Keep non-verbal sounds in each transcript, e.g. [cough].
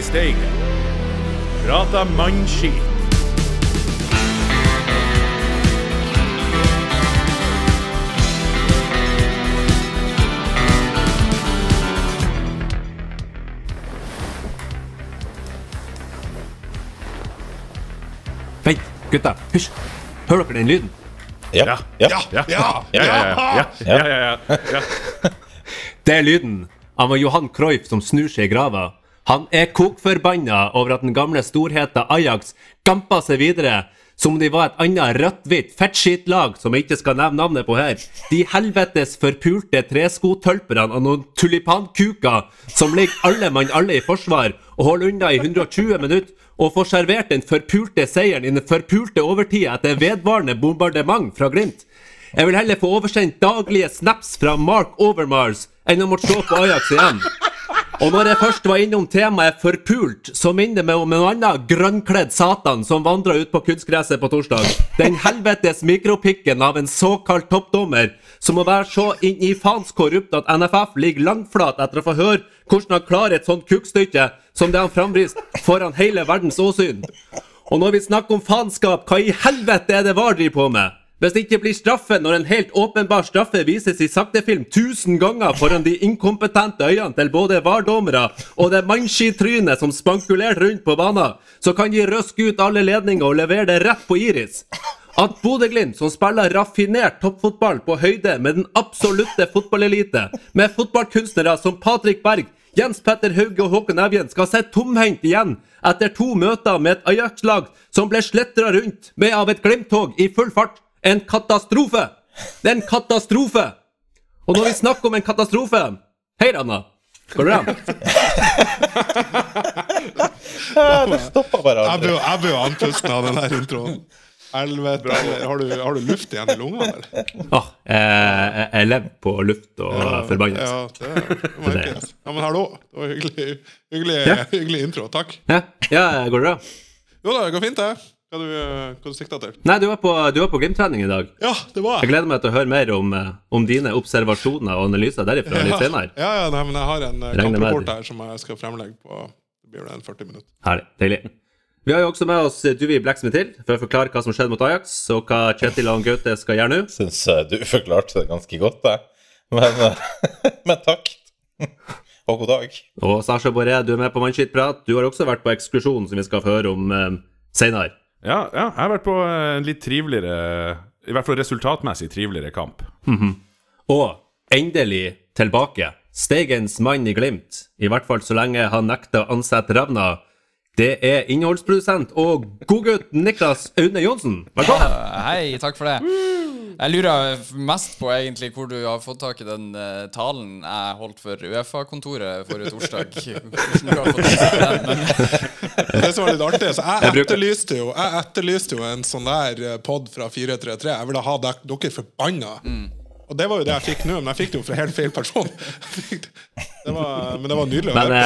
i Steigen. Prata mannskit. Hei, gutta. Hysj. Hører dere den lyden? Ja. Ja. Ja. Ja. Ja. ja, ja, ja. [laughs] Det er lyden av Johan Cruyff som snur seg i grava han er kokforbanna over at den gamle storheten Ajax gampa seg videre som om de var et annet rødt-hvitt fettskitlag som jeg ikke skal nevne navnet på her. De helvetes forpulte treskotølperne og noen tulipankuker som ligger alle mann alle i forsvar og holder unna i 120 minutter og får servert den forpulte seieren i den forpulte overtida etter vedvarende bombardement fra Glimt. Jeg vil heller få oversendt daglige snaps fra Mark Overmars enn å måtte se på Ajax igjen. Og når jeg først var innom temaet forpult, så minner det meg om en annen grønnkledd satan som vandra ut på kunstgresset på torsdag. Den helvetes mikropikken av en såkalt toppdommer som må være så inn i faens korrupt at NFF ligger langflat etter å få høre hvordan han klarer et sånt kukkstykke som det han framviste foran hele verdens åsyn. Og når vi snakker om faenskap, hva i helvete er det VAR driver på med? Hvis det ikke blir straffe når en helt åpenbar straffe vises i saktefilm tusen ganger foran de inkompetente øynene til både VAR-dommere og det mannskitrynet som spankulerte rundt på banen, så kan de røske ut alle ledninger og levere det rett på iris. At Bodø-Glimt, som spiller raffinert toppfotball på høyde med den absolutte fotballelite, med fotballkunstnere som Patrick Berg, Jens Petter Hauge og Håkon Evjen skal sitte tomhendt igjen etter to møter med et Ajax-lag som ble sletra rundt med av et Glimt-tog i full fart. En katastrofe! Det er en katastrofe! Og når vi snakker om en katastrofe Hei, Ranna. Går det bra? Det stopper bare Jeg aldri. jeg blir jo andpusten av den der introen. Helvete. Har du, har du luft igjen i lunga, eller? Åh, jeg, jeg, jeg lever på luft og forbannelse. Ja, det merkes. Ja, men hallo. Det var hyggelig, hyggelig, Ja. hyggelig intro. Takk. Ja, ja, går det bra? Jo da, det går fint, det. Hva du, eh, hva du sikta til? Nei, du var på, du var på Glimt-trening i dag. Ja, det var Jeg gleder meg til å høre mer om, eh, om dine observasjoner og analyser derifra litt senere. Ja, ja, nei, men jeg har en eh, kamprapport her som jeg skal fremlegge på Det blir en 40 minutter. Herlig. Deilig. Vi har jo også med oss Duvi Blacksmith til for å forklare hva som skjedde mot Ajax, og hva Kjetil og Gaute skal gjøre nå. Syns eh, du forklarte det ganske godt, jeg. Men, eh, [laughs] men takk. Og god dag. Og Sasha Boré, du er med på Mannskittprat. Du har også vært på ekskursjon, som vi skal få høre om eh, senere. Ja, ja, jeg har vært på en litt triveligere I hvert fall resultatmessig triveligere kamp. Og endelig tilbake. Steigens mann i Glimt, i hvert fall så lenge han nekter å ansette Ravna. Det er innholdsprodusent og godgutt Niklas Aune Johnsen. Velkommen! Hei, takk for det. Jeg lurer mest på egentlig hvor du har fått tak i den uh, talen jeg holdt for Uefa-kontoret forrige torsdag. [laughs] Det som var litt artig, så jeg etterlyste jo Jeg etterlyste jo en sånn der pod fra 433. Jeg ville ha dek, dere forbanna. Og det var jo det jeg fikk nå, men jeg fikk det jo fra helt feil person. [laughs] Det. Var, men det var nydelig å Men høre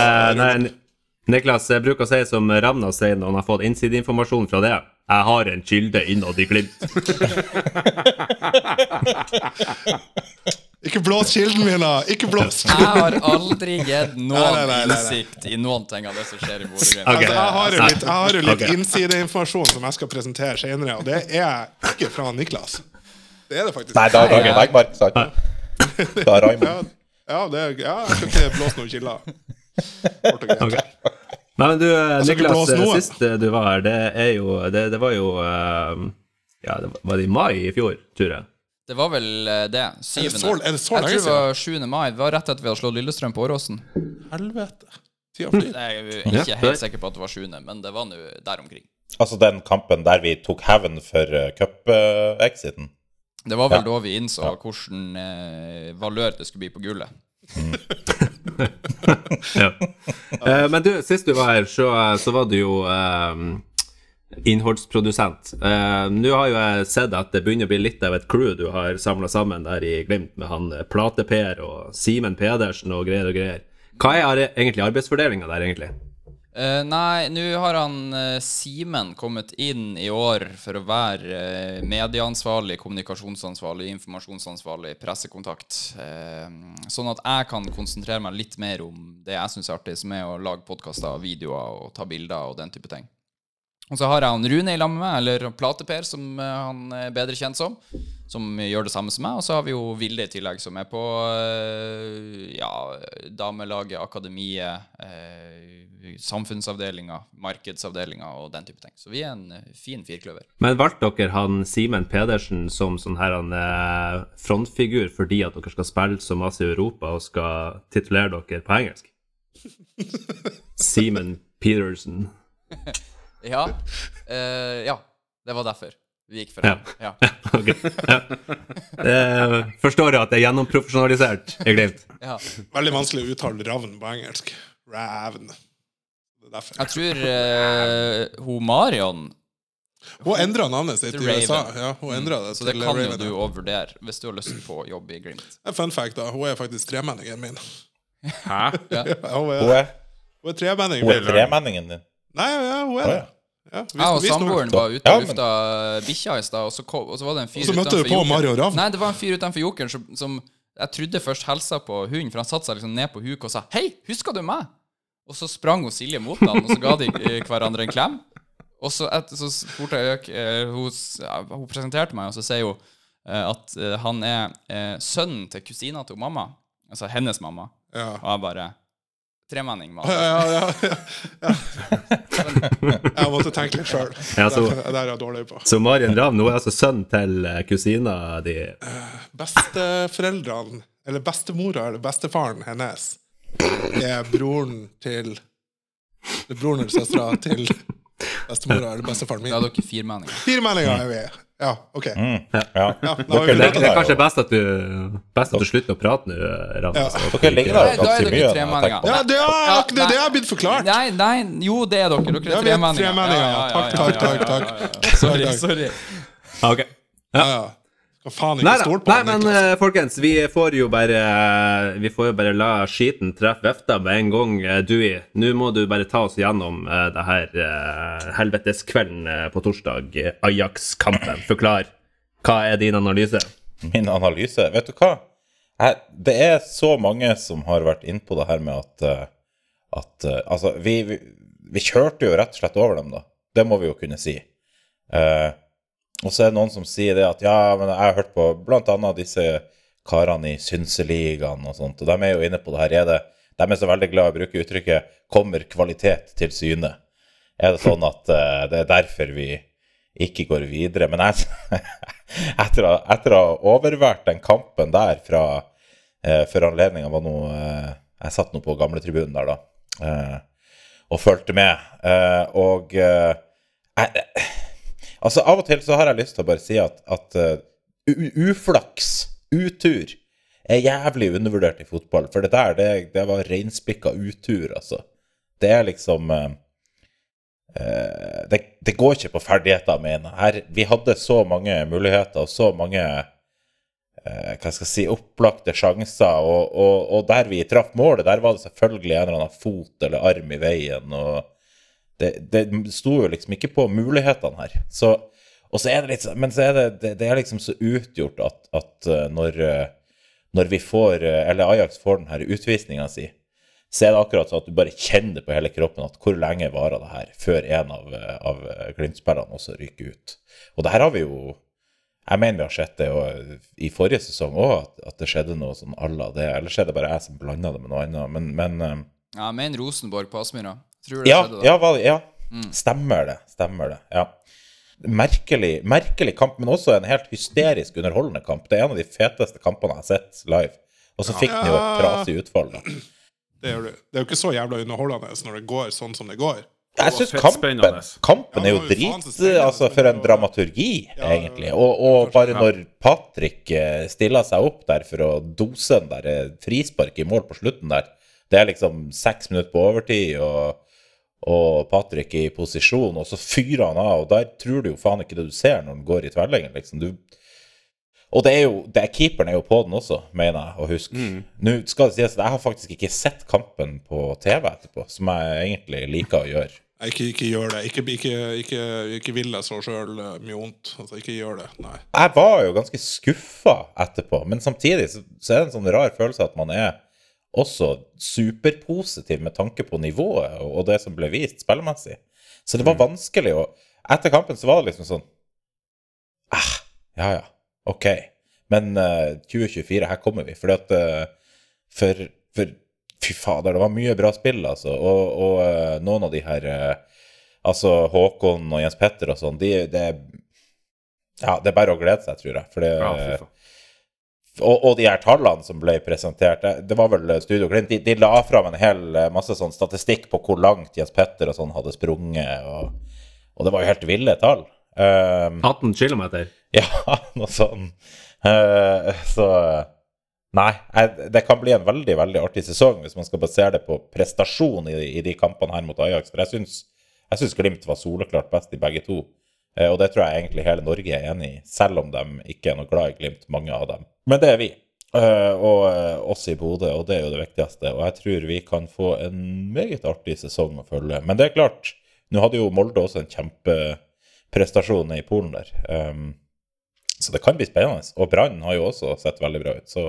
eh, på. Niklas, jeg bruker å si som Ravna sier når han har fått innsideinformasjon fra det. Jeg har en kilde innad i Glimt. Ikke blås kilden min, da! Ikke blås! jeg har aldri gitt noen nei, nei, nei, nei. innsikt i noen ting av det som skjer i Bodø-Glimt. Okay. Altså, jeg har jo litt, jeg har jo litt okay. innsideinformasjon som jeg skal presentere senere, og det er ikke fra Niklas. Det er det faktisk. Nei, da er Nei, Dag ja. Bergmark sagt det. Da Ja, Raymond. ja, det, er- ja, jeg skal ikke blåse noen kilder. Kort og greit. Ok. Nei, men du, eh, Niklas, eh, sist eh, du var her, det er jo Det, det var jo Ja, det var, var det i mai i fjor, tror jeg. Det var vel det. Syvende. så- er det så jeg tror det var 7. mai. Det var rett etter vi hadde slått Lillestrøm på Åråsen. Helvete. Tida flyr. Jeg er ikke helt sikker på at det var 7., men det var nå der omkring. Altså den kampen der vi tok hevn for cup-exiten. Det var vel Ja. da vi innså hvordan eh, valør det skulle bli på gullet. [laughs] Ja. uh, men du, sist du var her, så, så var du jo eh, innholdsprodusent. Uh, Nå har jo jeg sett at det begynner å bli litt av et crew du har samla sammen der i Glimt, med han eh, Plate-Per og Simen Pedersen og greier og greier. Hva er egentlig arbeidsfordelinga der, egentlig? Eh, nei, nå har han uh, Simen kommet inn i år for å være uh, medieansvarlig, kommunikasjonsansvarlig, informasjonsansvarlig, pressekontakt. Sånn at jeg kan konsentrere meg litt mer om det jeg syns er artig, som er å lage podkaster, videoer og ta bilder og den type ting. Og så har jeg han Rune i lag med meg, eller Plateper, som han er bedre kjent som. Som gjør det samme som meg. Og så har vi jo Vilde i tillegg, som er på eh, ja, damelaget, akademiet, eh, samfunnsavdelinga, markedsavdelinga og den type ting. Så vi er en eh, fin firkløver. Men valgte dere han Simen Pedersen som sånn her han eh, frontfigur fordi at dere skal spille så masse i Europa og skal titulere dere på engelsk? [laughs] Simen Peterson. [laughs] Ja. eh, ja. Det var derfor vi gikk for Ja. Ja. [laughs] Ok. Ja. Det forstår jeg at det er gjennomprofesjonalisert i Glimt. ja. Veldig vanskelig å uttale ravn på engelsk. Ravn. Det er derfor. Jeg tror uh, hun Marion Hun endra navnet sitt i USA. Ja, hun mm. det Så det kan jo du òg vurdere, hvis du har lyst på jobb i Glimt. En Fun fact, da. Hun er faktisk tremenningen min. Hæ? Ja, [laughs] hun Hun er, er, hun er tremenningen hun er tremenningen din. Nei, ja, hun er det. Ja. Ja, hvis- Jeg og samboeren var ute og lufta bikkja i stad, og, så og så var det en fyr utenfor på Jokeren. Mario Ravn. Nei, det var en fyr utenfor Jokeren som, som jeg trodde først helsa på hunden, for han satte seg liksom ned på huk og sa 'Hei, husker du meg?' Og så sprang hun Silje mot han, og så ga de eh, hverandre en klem. Og så, et, så spurte jeg eh, hun, hun presenterte meg, og så sier hun eh, at han er sønnen til kusina til mamma. Altså hennes mamma. Ja. Og jeg bare Tremenning, mann. Ja, ja, ja. Jeg måtte tenke litt sjøl. Ja, så- Det er jeg dårlig på. Så Marion Ravn nå er altså sønn til eh, kusina di. Besteforeldrene, eller bestemora eller bestefaren hennes, er broren til det er Broren eller søstera til bestemora eller bestefaren Da er min. dere firmenninger. Firmenninger er vi. Ja, OK. Mm. Ja. Ja, Ja, Det, ligger det er kanskje best at du, best at du slutter å prate nå, altså. Dere ligger der da er ganske mye. Ja, det Ja, det, det har blitt forklart. Nei, nei, jo, det er dere. Dere er er tremenninger. tremenninger. Takk, takk, takk, takk. ja, ja. Sorry, Takk. sorry. Ok. Ja, ja. Skal faen ikke Nei stole på Nei, han, men eh, folkens, vi får jo bare Vi får jo bare la skiten treffe vefta med en gang. Uh, Dewey, nå må du bare ta oss gjennom uh, det her uh, helveteskvelden eh, på torsdag. eh, Ajax-kampen. Forklar. Hva er din analyse? Min analyse Vet du hva? Jeg, det er så mange som har vært innpå det her med at, eh, at eh, Altså, vi, vi, vi kjørte jo rett og slett over dem, da. Det må vi jo kunne si. Eh, og så er det noen som sier det at ja, men jeg har hørt på annet disse karene i Synseligaen og sånt, og de er jo inne på det her. Er det, de er så veldig glad i å bruke uttrykket 'kommer kvalitet til syne'. Er det sånn at uh, det er derfor vi ikke går videre? Men jeg, [laughs] etter, å, etter å ha overvært den kampen der fra uh, For anledninga var nå uh, Jeg satt nå på gamletribunen der, da, eh, og fulgte med. Eh, og eh, jeg, Altså, av og til så har jeg lyst til å bare si at, at uh, uflaks, utur, er jævlig undervurdert i fotball. For det der, det, det var reinspikka utur, altså. Det er liksom uh, det, det går ikke på ferdigheter, mener jeg. Vi hadde så mange muligheter og så mange hva skal jeg si, opplagte sjanser. Og, og, og der vi traff målet, der var det selvfølgelig en eller annen fot eller arm i veien. og det, det sto jo liksom ikke på mulighetene her. Så, og så er det litt, men så er det, det, det er liksom så utgjort at, at eh, når, eh, når vi får, eh, eller Ajax får den her utvisninga si, så er det akkurat sånn at du bare kjenner på hele kroppen at hvor lenge varer det her før en av, av Glimt-spillerne også ryker ut. Og det her har vi jo Jeg mener vi har sett det jo, i forrige sesong òg, at, at det skjedde noe sånn à la det. Er det bare jeg som blanda det med noe annet. Men, men Ja, mener Rosenborg på Aspmyra. Tror du det ja, skjedde da? ja, ja. Stemmer det. Stemmer det. Ja. Merkelig, merkelig kamp, men også en helt hysterisk underholdende kamp. Det er en av de feteste kampene jeg har sett live. Og så fikk den jo et trasig utfall. Da. Det, gjør du. det er jo ikke så jævla underholdende når det går sånn som det går. Jeg syns kampen, kampen er jo det jo drit. Altså, for en dramaturgi, Ja, egentlig. Og, og bare når Patrick eh, stiller seg opp der for å dose den der eh, frispark i mål på slutten der Det er liksom seks minutter på overtid, og og Patrick i posisjon, og så fyrer han av, og der tror du jo faen ikke det du ser når han går i tverrleggen, liksom. Du... Og det er jo, det er, keeperen er jo på den også, mener jeg å huske. Nå skal det sies at jeg har faktisk ikke sett kampen på TV etterpå, som jeg egentlig liker å gjøre. Ikke, ikke gjør det. Ikke, ikke, ikke, ikke vil jeg så sjøl mye vondt. Altså, ikke gjør det. Nei. Jeg var jo ganske skuffa etterpå, men samtidig så, så er det en sånn rar følelse at man er også superpositiv med tanke på nivået og, det som ble vist spillemessig. Så det var vanskelig å Etter kampen så var det liksom sånn ah, Ja, ja, ok. Men uh, 2024, her kommer vi. Fordi at uh, for, for Fy fader, det var mye bra spill, altså. Og, og uh, noen av de her eh, Altså Håkon og Jens Petter og sånn, de, det Ja, det er bare å glede seg, tror jeg. For det, Ja. Og, og de her tallene som ble presentert, det, det var vel Studio Glimt, de, de la fram en hel eh, masse sånn statistikk på hvor langt Jens Petter og sånn hadde sprunget, og, og det var jo helt ville tall. Um, 18 km. ja, noe sånn. Uh, så Nei, det kan bli en veldig veldig artig sesong hvis man skal basere det på prestasjon i, i de kampene her mot Ajax. For jeg syns Glimt var soleklart best i begge to. Eh, og det tror jeg egentlig hele Norge er enig i, selv om de ikke er noe glad i Glimt, mange av dem. Men det er vi. Eh, og eh, oss i Bodø, og det er jo det viktigste. Og jeg tror vi kan få en meget artig sesong å følge. Men det er klart, nå hadde jo Molde også en kjempeprestasjon i Polen der. Um, så det kan bli spennende. Og Brann har jo også sett veldig bra ut. Så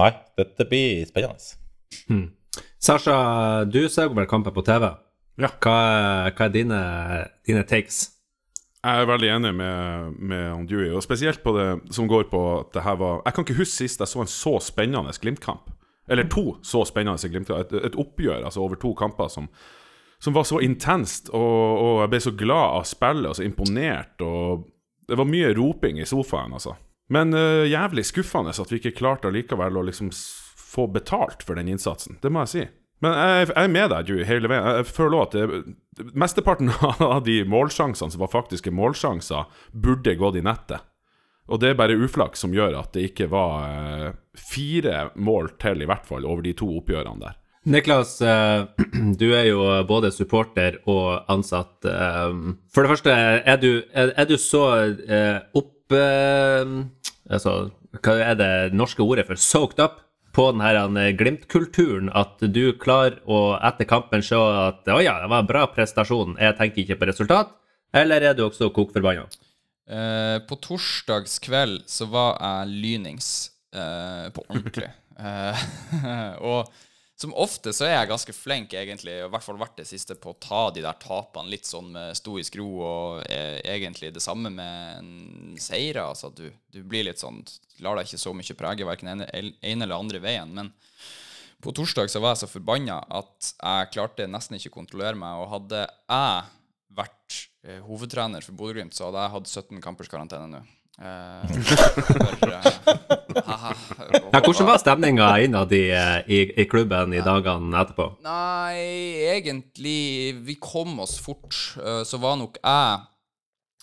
nei, dette blir spennende. Sasha, du ser vel kampen på TV. Ja. Hva, hva er dine, dine takes? Jeg er veldig enig med, med Dewey, og spesielt på det som går på at det her var Jeg kan ikke huske sist jeg så en så spennende Glimt-kamp. Eller to så spennende Glimt-kamp. Et, et oppgjør altså over to kamper som, som var så intenst, og, og jeg ble så glad av spillet og så imponert. og Det var mye roping i sofaen, altså. Men uh, jævlig skuffende at vi ikke klarte allikevel å liksom få betalt for den innsatsen. Det må jeg si. Men jeg, er med deg, du, hele veien. Jeg, føler også at det, mesteparten [laughs] av de målsjansene som var faktiske målsjanser, burde gått i nettet. Og det er bare uflaks som gjør at det ikke var eh, fire mål til, i hvert fall, over de to oppgjørene der. Niklas, eh, [clears throat] du er jo både supporter og ansatt. eh, For det første, er du, er, du så opp... Altså, hva er det norske ordet for soaked up på denne eh, Glimt-kulturen at du klarer å etter kampen se at å ja, det var en bra prestasjon, jeg tenker ikke på resultat? Eller er du også kokforbanna? Eh, på torsdags kveld så var jeg lynings eh, på ordentlig. [laughs] Eh, [laughs] og som ofte så er jeg ganske flink, egentlig, og i hvert fall vært det siste, på å ta de der tapene litt sånn med stoisk ro, og eh, egentlig det samme med en seire. Altså, du, du blir litt sånn Lar deg ikke så mye prege verken ene, ene eller andre veien. Men på torsdag så var jeg så forbanna at jeg klarte nesten ikke å kontrollere meg. Og hadde jeg vært eh, hovedtrener for Bodø-Glimt, så hadde jeg hatt 17 kampers karantene nå. Eh, for, eh, Ja, hvordan var stemninga innad i, eh, i, i klubben i dagene etterpå? Nei, egentlig Vi kom oss fort. eh, Så var nok jeg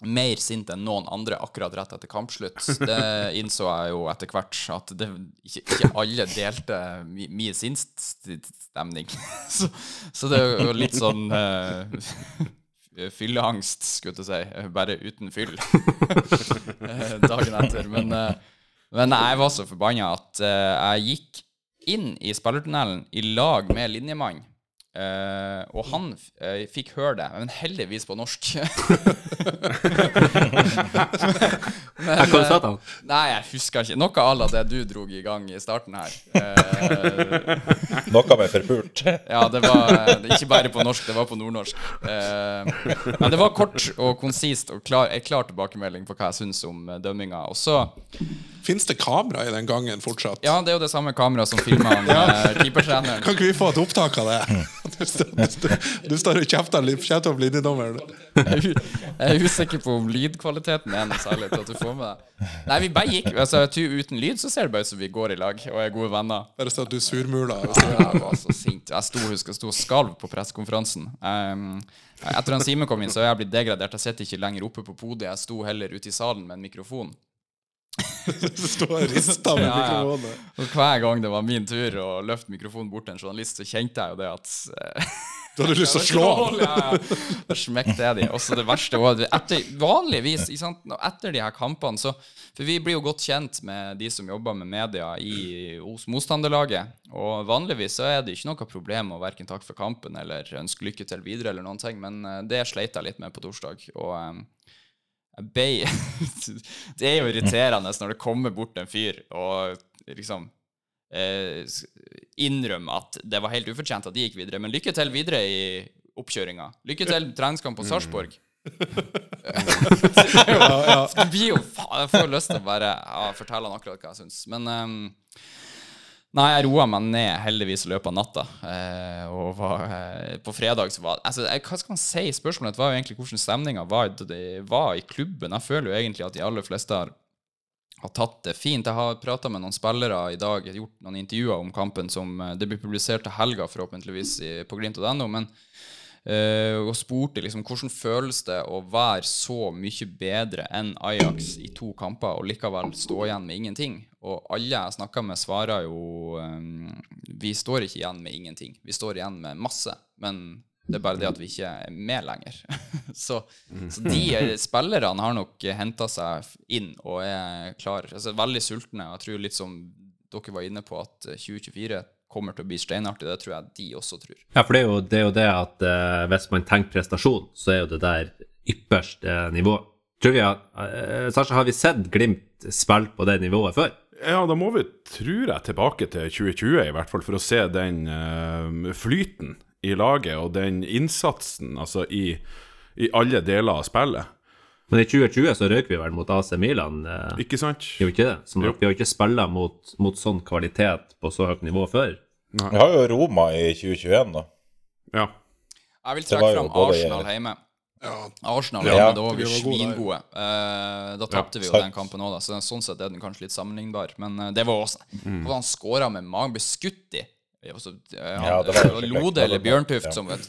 mer sint enn noen andre akkurat rett etter kampslutt. Det [laughs] innså jeg jo etter hvert, at det, ikke, ikke alle delte mi- min sinnsstemning. [laughs] Så, så det er jo litt sånn uh, Fylleangst, skulle jeg si. Bare uten fyll. [laughs] Dagen etter. Men, eh, men jeg var så forbanna at eh, jeg gikk inn i spillertunnelen i lag med linjemann. Uh, og han uh, fikk høre det, men heldigvis på norsk. [laughs] men, Hva sa han? Nei, jeg husker ikke. Noe à la det du drog i gang i starten her. Eh, Noe med forpult. [laughs] ja, det var det, ikke bare på norsk, det var på nordnorsk. Eh, men det var kort og konsist og klar, en klar tilbakemelding på hva jeg syns om dømminga. Og så Fins det kamera i den gangen fortsatt? Ja, det er jo det samme kameraet som filma [laughs] uh, keepertreneren. Kan ikke vi få et opptak av det? [laughs] Du står, du du står og kjefter kjefter opp linjedommeren. Jeg jeg er usikker på om lydkvaliteten er noe særlig til at du får med deg. Nei, vi bare gikk altså, Uten lyd så ser det bare ut som vi går i lag og er gode venner. Bare så at du surmuler. Jeg var så sint. Jeg sto, husker, jeg sto og skalv på pressekonferansen. Um, etter at Simen kom inn, så har jeg blitt degradert. Jeg sitter ikke lenger oppe på podiet. Jeg sto heller ute i salen med en mikrofon. [laughs] Står og rister med Ja, ja. Og hver gang det var min tur å løfte mikrofonen bort til en journalist, så kjente jeg jo det at eh, Du hadde lyst til å slå ham! [laughs] Ja. Da smekte jeg de. Også det verste var etter, Vanligvis, sant, etter de her kampene, så For vi blir jo godt kjent med de som jobber med media i, motstanderlaget. Og vanligvis så er det ikke noe problem å verken takke for kampen eller ønske lykke til videre, eller noen ting, men eh, det sleit jeg litt med på torsdag. Og eh, jeg [laughs] ble Det er jo irriterende når det kommer bort en fyr og liksom eh, innrømmer innrømme at det var helt ufortjent at de gikk videre. Men lykke til videre i oppkjøringa. Lykke til treningskamp på Sarpsborg. [laughs] Det blir jo faen, Jeg får lyst til å bare ja, fortelle han akkurat hva jeg syns. Men ehm, Nei, jeg roa meg ned heldigvis i løpet av natta. Eh, og var, eh, på fredag så var altså, Hva skal man si? Spørsmålet var jo egentlig hvordan stemninga var, var i klubben. Jeg føler jo egentlig at de aller fleste har, har tatt det fint. Jeg har prata med noen spillere i dag, gjort noen intervjuer om kampen som eh, det blir publisert til helga, forhåpentligvis, på glimt.no. Men eh, og spurte liksom hvordan føles det å være så mye bedre enn Ajax i to kamper og likevel stå igjen med ingenting. Og alle jeg snakker med, svarer jo eh, Vi står ikke igjen med ingenting. Vi står igjen med masse. Men det er bare det at vi ikke er med lenger. [laughs] så, så de eh, spillerne har nok henta seg inn og er klare. Altså, veldig sultne. Jeg tror litt som dere var inne på, at eh, 2024 kommer til å bli steinartig. Det tror jeg de også tror. Ja, for det er jo det, er jo det at uh, hvis man tenker prestasjon, så er jo det der ypperste nivå. Tror vi at, uh, Sasha, har vi sett Glimt spille på det nivået før? Ja, da må vi, tror jeg, tilbake til 2020 i hvert fall, for å se den uh, flyten i laget og den innsatsen altså i, i alle deler av spillet. Men i 2020 så røyk vi vel mot AC Milan. Eh, Ikke sant? Jo, ikke det? Som Jo. vi har ikke spilla mot, mot sånn kvalitet på så høyt nivå før. Vi har jo Roma i 2021, da. Ja. Jeg vil trekke fram Arsenal hjemme. Ja, Arsenal Ja. hjemme, da var vi svingode. Eh, da tapte vi jo den kampen òg, så sånn sett er den kanskje litt sammenlignbar. Men eh, det var også Mm. Han skåra med magen, ble skutt i. Og så, eh, han, Ja, det var. Lode eller Bjørntuft Ja. som et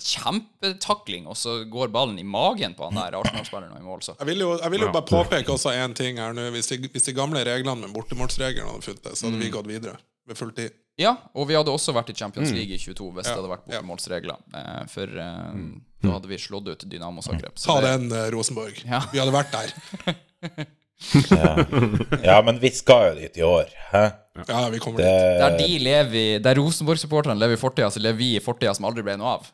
kjempetakling, og så går ballen i magen på han der Arsenal-spilleren i mål, så. Jeg vil jo, jeg vil jo bare påpeke også én ting her nå. Hvis de, hvis de gamle reglene med bortemålsregelen hadde funnet, så hadde Mm. vi gått videre med full tid. Ja, og vi hadde også vært i Champions League i 22 hvis det hadde vært ja. bortemålsregler. Eh, for eh, da hadde vi slått ut Dynamo Zagreb. Ta det- den, eh, Rosenborg. Ja. Vi hadde vært der. [laughs] Ja, men vi skal jo dit i år. Hæ? Ja, vi kommer dit. Der Det, de lever i Der Rosenborg-supporterne lever i fortida, så lever vi i fortida som aldri ble noe av.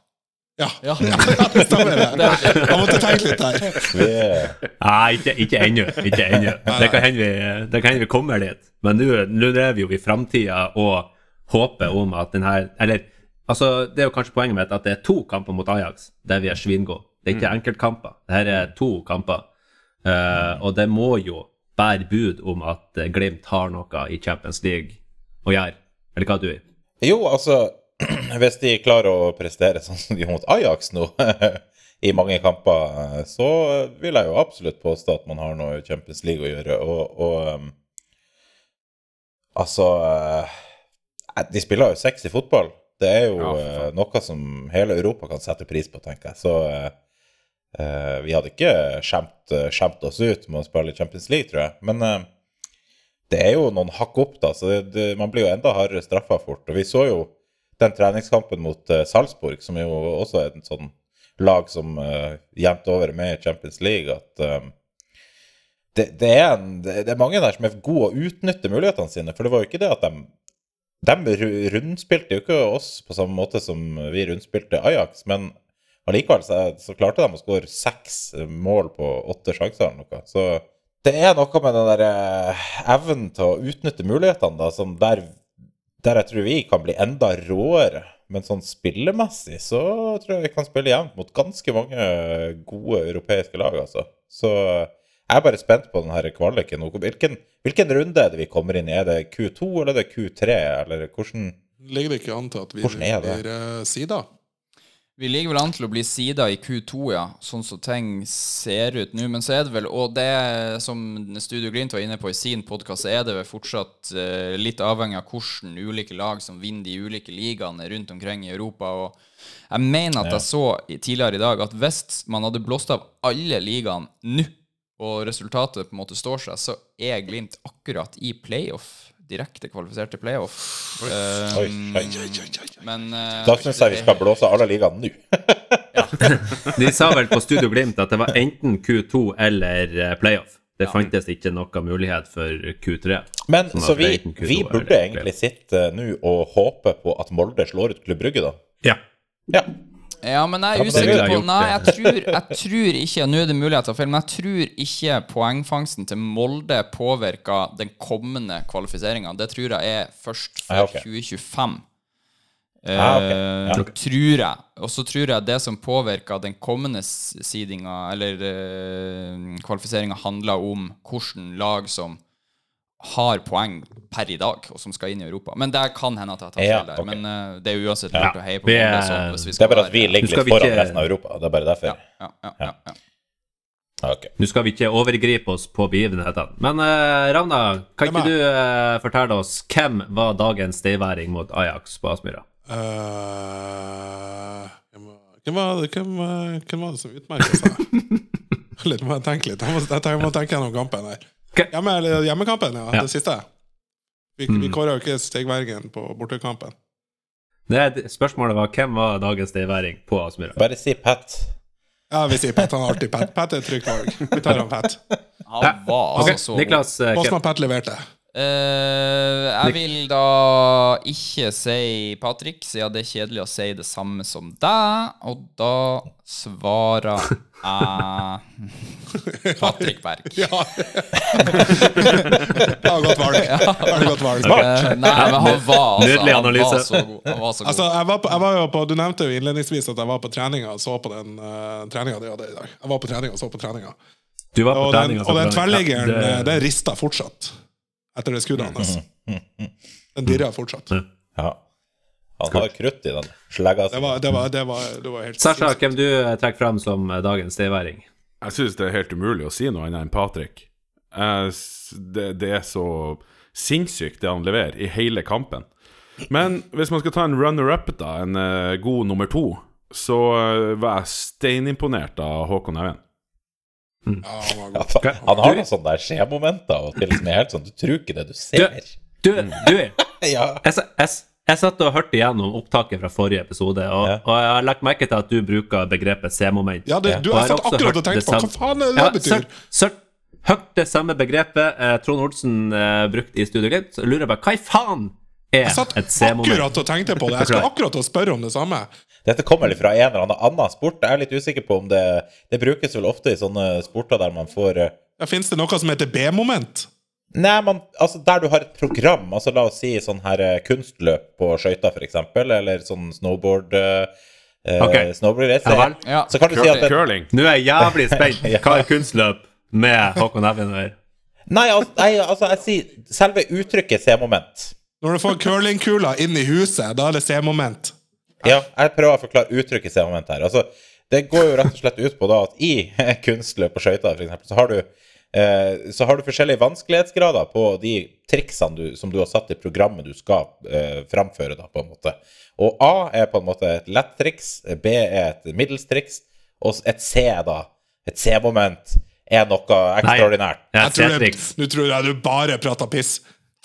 Ja, Ja. [laughs] ja det stemmer det. Jeg måtte tenke litt der. Nei, ikke, ikke ennå. Ikke ennå. Det kan hende vi, det vi kommer dit. Men nå lever vi jo i framtida og håper om at den her Eller altså, det er jo kanskje poenget mitt at det er to kamper mot Ajax der vi er svingode. Det er ikke enkeltkamper. Det her er to kamper. Uh, og det må jo bære bud om at eh, Glimt har noe i Champions League å gjøre. Eller hva du vil? jo, altså [clears throat] Hvis de klarer å prestere sånn som de gjorde mot Ajax nå, [laughs] i mange kamper, så vil jeg jo absolutt påstå at man har noe i Champions League å gjøre. Og, og um, altså eh, De spiller jo sexy fotball. Det er jo Ja, eh, noe som hele Europa kan sette pris på, tenker jeg. Så eh, vi hadde ikke skjemt, skjemt oss ut med å spille Champions League, tror jeg. Men uh, det er jo noen hakk opp, da, så det, det, man blir jo enda hardere straffa fort. Og vi så jo den treningskampen mot uh, Salzburg, som jo også er en sånn lag som uh, jevnt over er med i Champions League, at det, det, er en, det, det er mange der som er gode å utnytte mulighetene sine. For det var jo ikke det at de De rundspilte jo ikke oss på samme måte som vi rundspilte Ajax, men allikevel så, så klarte de å skåre seks mål på åtte sjanser eller noe. Så det er noe med den der eh, evnen til å utnytte mulighetene, da, som der, der jeg tror vi kan bli enda råere. Men sånn spillemessig så tror jeg vi kan spille jevnt mot ganske mange gode europeiske lag, altså. Så jeg er bare spent på den her kvaliken. Hvilken, hvilken runde er det vi kommer inn i? Er det Q2 eller er det Q3, eller hvordan Ligger det ikke an til at vi blir uh, sida? Vi ligger vel an til å bli sida i Q2, ja, sånn som ting ser ut nå. Men så er det vel, og det som Studio Glimt var inne på i sin podkast, er det vel fortsatt eh, litt avhengig av hvordan ulike lag som vinner de ulike ligaene rundt omkring i Europa. Og jeg mener at jeg så tidligere i dag at hvis man hadde blåst av alle ligaene nå, og resultatet på en måte står seg, så er Glimt akkurat i playoff. direkte kvalifisert til playoff. Oi, Eh, oi, oi. men eh, Da syns jeg vi skal blåse alle ligaene nå. [laughs] De sa vel på Studio Glimt at det var enten Q2 eller eh, playoff. Det fantes ikke noe mulighet for Q3. Men så vi, Q2 vi burde egentlig sitte nå og håpe på at Molde slår ut Klubb Brygge, da. Ja. Ja. Ja, men jeg er usikker på Nei, jeg tror, jeg tror ikke Nå er det mulig til å feile, men jeg tror ikke poengfangsten til Molde påvirker den kommende kvalifiseringa. Det tror jeg er først for Ja, ok. 2025. Ja, ok. Eh, Ja. Tror jeg. Og så tror jeg det som påvirker den kommende seedinga, eller uh, kvalifiseringa, handler om hvilket lag som har poeng per i dag, og som skal inn i Europa. Men det kan hende at jeg tar feil Ja, der. Men uh, det er uansett Ja. å heie på Det er- Molde. Så hvis vi Det er bare at vi ligger litt vi foran ikke- resten av Europa. Det er bare derfor. ja, ja, ja, ja, ja. Ok. Nå skal vi ikke overgripe oss på begivenhetene. Men uh, Ravna, kan ikke du uh, fortelle oss hvem var dagens steiværing mot Ajax på Aspmyra? Uh, hvem var- hvem det- hvem, var- det som utmerket seg? [laughs] litt, må jeg tenke litt. Jeg må, jeg jeg må tenke gjennom kampen her. Hjemme, hjemmekampen, ja. Ja. Det siste. Vi, Mm. vi kåra jo ikke stegvergen på bortekampen. Det, spørsmålet var hvem var dagens stayværing på Aspmyra? Bare si Pat. Ja, vi sier Pat. Han har alltid Pat. Pat er et trygt valg. Vi tar han Pat. Han var Ok, altså så god. Niklas, eh, Åssen har Pat leverte? Eh, jeg vil da ikke si Patrick, siden det er kjedelig å si det samme som deg. Og da svarer jeg [laughs] Patrick Berg. Ja. [laughs] det var godt valg. Veldig godt valg. Eh, nei, men han var altså Nydelig Han analyse. var så god. Var så god. Altså, jeg var på, jeg var jo på, Du nevnte jo innledningsvis at jeg var på treninga og så på den uh, treninga de hadde i dag. Jeg var på treninga og så på treninga. Du var på Og den, trening. og den tverrliggeren, Ja, eh, det- den rista fortsatt. Etter det skuddet hans. Den dirrer fortsatt. Ja. Han har krutt i den slegga. Det var, det var, det var, det var helt Sasha, hvem du eh, trekker fram som eh, dagens steværing? Jeg syns det er helt umulig å si noe annet enn Patrick. Det, det er så sinnssykt, det han leverer, i hele kampen. Men hvis man skal ta en runner-up, da, en eh, god nummer to, så var jeg steinimponert av Håkon Even. Ja, han Ja, han har noen sånne der skjemomenter av og til som er helt sånn Du tror ikke det du ser. Du, du [laughs] Ja. jeg, jeg, jeg satt og hørte igjennom opptaket fra forrige episode, og, Ja. og jeg har lagt merke til at du bruker begrepet C-moment. Ja, det, du, har, jeg satt akkurat og tenkt på hva faen er det det Ja, betyr? sørt, sørt, hørt det samme begrepet eh, Trond Olsen eh, brukte i Studio Glimt, så lurer jeg bare hva i faen er Jeg satt et C-moment? akkurat og tenkte på det. Jeg skal akkurat og spørre om det samme. Dette kommer litt fra en eller annen annen sport. Jeg er litt usikker på om det Det brukes vel ofte i sånne sporter der man får eh, Ja, Fins det noe som heter B-moment? Nei, man, altså der du har et program, altså la oss si sånn her eh, kunstløp på skøyter, eksempel, eller sånn snowboard eh, okay. Snowboard-race, Ja. Ja, så kan du si at det, Curling. Nå er jeg jævlig spent. [laughs] Hva er kunstløp med Håkon Evjen å? Nei, altså, nei, altså jeg sier selve uttrykket C-moment. Når du får curlingkula inn i huset, da er det C-moment. Ja, jeg prøver å forklare uttrykket C-moment her. Altså, det går jo rett og slett ut på da at i [laughs] kunstløp på skøyter, eksempel, så har du eh, så har du forskjellige vanskelighetsgrader på de triksene du, som du har satt i programmet du skal eh, framføre, da, på en måte. Og A er på en måte et lett triks, B er et middels triks, og et C, da, et C-moment, er noe ekstraordinært. Nei, Jeg tror det, jeg du bare prater piss.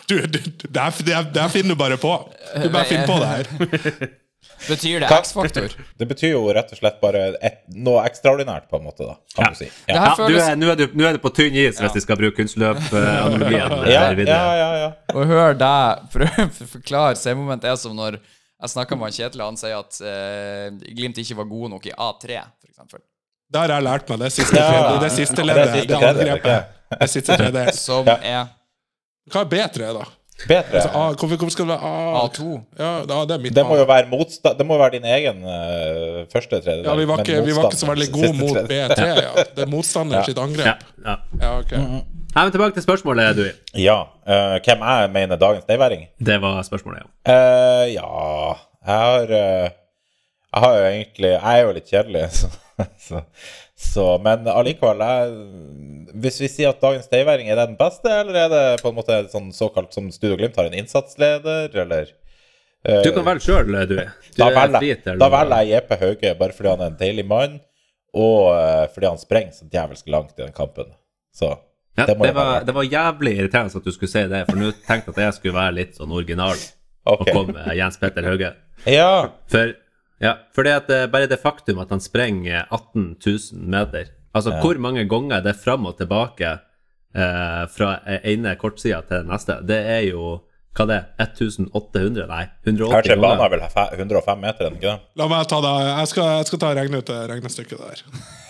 Du, du, du, det, her, det, her- det her finner du bare på. Du bare finner på det her. [laughs] Betyr det X-faktor? Det betyr jo rett og slett bare et, noe ekstraordinært, på en måte, da, kan Ja. du si. Det Ja. Ja, du føles er, nå, er du, nå er du på tynn is hvis vi skal bruke kunstløp-analogien. Ja, videre. ja, ja, ja. hør høre deg prøve å forklare C-moment er som når jeg snakka med Kjetil, og han sier at uh, Glimt ikke var gode nok i A3, for eksempel. Det har jeg lært meg. Det siste, Ja. i det siste Det det, det, det, Det det, det, Det siste tredje. Som Ja. er Hva er B3, da? Bedre. Altså, A, hvorfor, hvorfor skal det være A? A2. Ja, da, det er mitt Det må A. jo være motsta Det må jo være din egen uh, første tredjedel. Ja, vi var, ikke, vi var ikke så veldig gode mot. B3, ja. Det er motstander sitt angrep. ja. Ja, ok. Nei, men tilbake til spørsmålet, du. Ja. Uh, hvem jeg mener dagens neiværing? Det var spørsmålet, ja. Uh, ja Jeg har Jeg har jo egentlig Jeg er jo litt kjedelig, [laughs] så, så, så Men allikevel Hvis vi sier at dagens neiværing, er den beste, eller er det på en måte sånn såkalt som Studio Glimt har en innsatsleder, eller uh, Du kan velge sjøl, du. du Da er velger, jeg- Jeppe Hauge bare fordi han er en deilig mann, og uh, fordi han sprenger så djevelsk langt i den kampen. Så Ja, Det det, var, det var jævlig irriterende at du skulle si det, for nå tenkte jeg at jeg skulle være litt sånn original okay. og komme med Jens Petter Hauge. Ja. For, ja, for det at eh, bare det faktum at han sprenger 18 000 meter Altså, hvor mange ganger det er fram og tilbake eh, fra ene kortsida til neste, det er jo hva det er, 1800? Nei, 180 Her til banen er vel 105 meter, er ikke det? La meg ta det. Jeg skal, jeg skal ta regnet regne ut det regnestykket der. [laughs]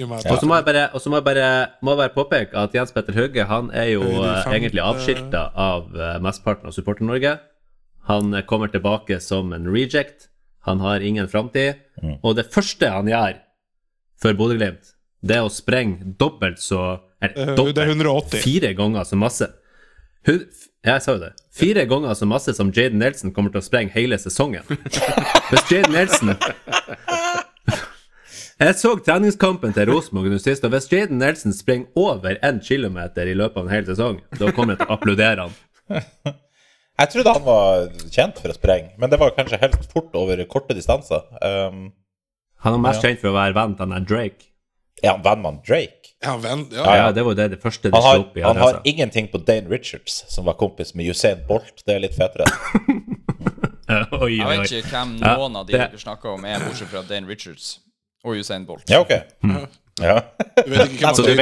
Og så må jeg bare, må jeg bare, må jeg bare påpeke at Jens Petter Hauge han er jo eh, egentlig avskilta av eh, mesteparten av Supporter-Norge. Han eh, kommer tilbake som en reject. Han har ingen framtid. Og det første han gjør for Bodø-Glimt, det er å sprenge dobbelt så eller, eller, det er 180. Fire ganger så masse. Hun, jeg sa jo det. Fire ganger så masse som Jaden Nelson kommer til å sprenge hele sesongen. [laughs] Hvis Jaden Nelson Jeg så treningskampen til Rosenborg nå sist, og hvis Jaden Nelson springer over én kilometer i løpet av en hel sesong, da kommer jeg til å applaudere han. [laughs] Jeg trodde han var kjent for å sprenge, men det var kanskje helt fort over korte distanser. Um, Han er mest kjent for å være venn til han Drake. er han venn med Drake? Ja, venn, ja. Ja, det var det, det første de Han slo opp i han har ingenting på Dane Richards, som var kompis med Usain Bolt. Det er litt fetere. [laughs] Oi, Jeg oi, vet ikke hvem Ja, noen av de det- dere snakker om, er, bortsett fra Dane Richards og Usain Bolt. Ja, ok. Ja. Du vet ikke hvem [laughs] Så som du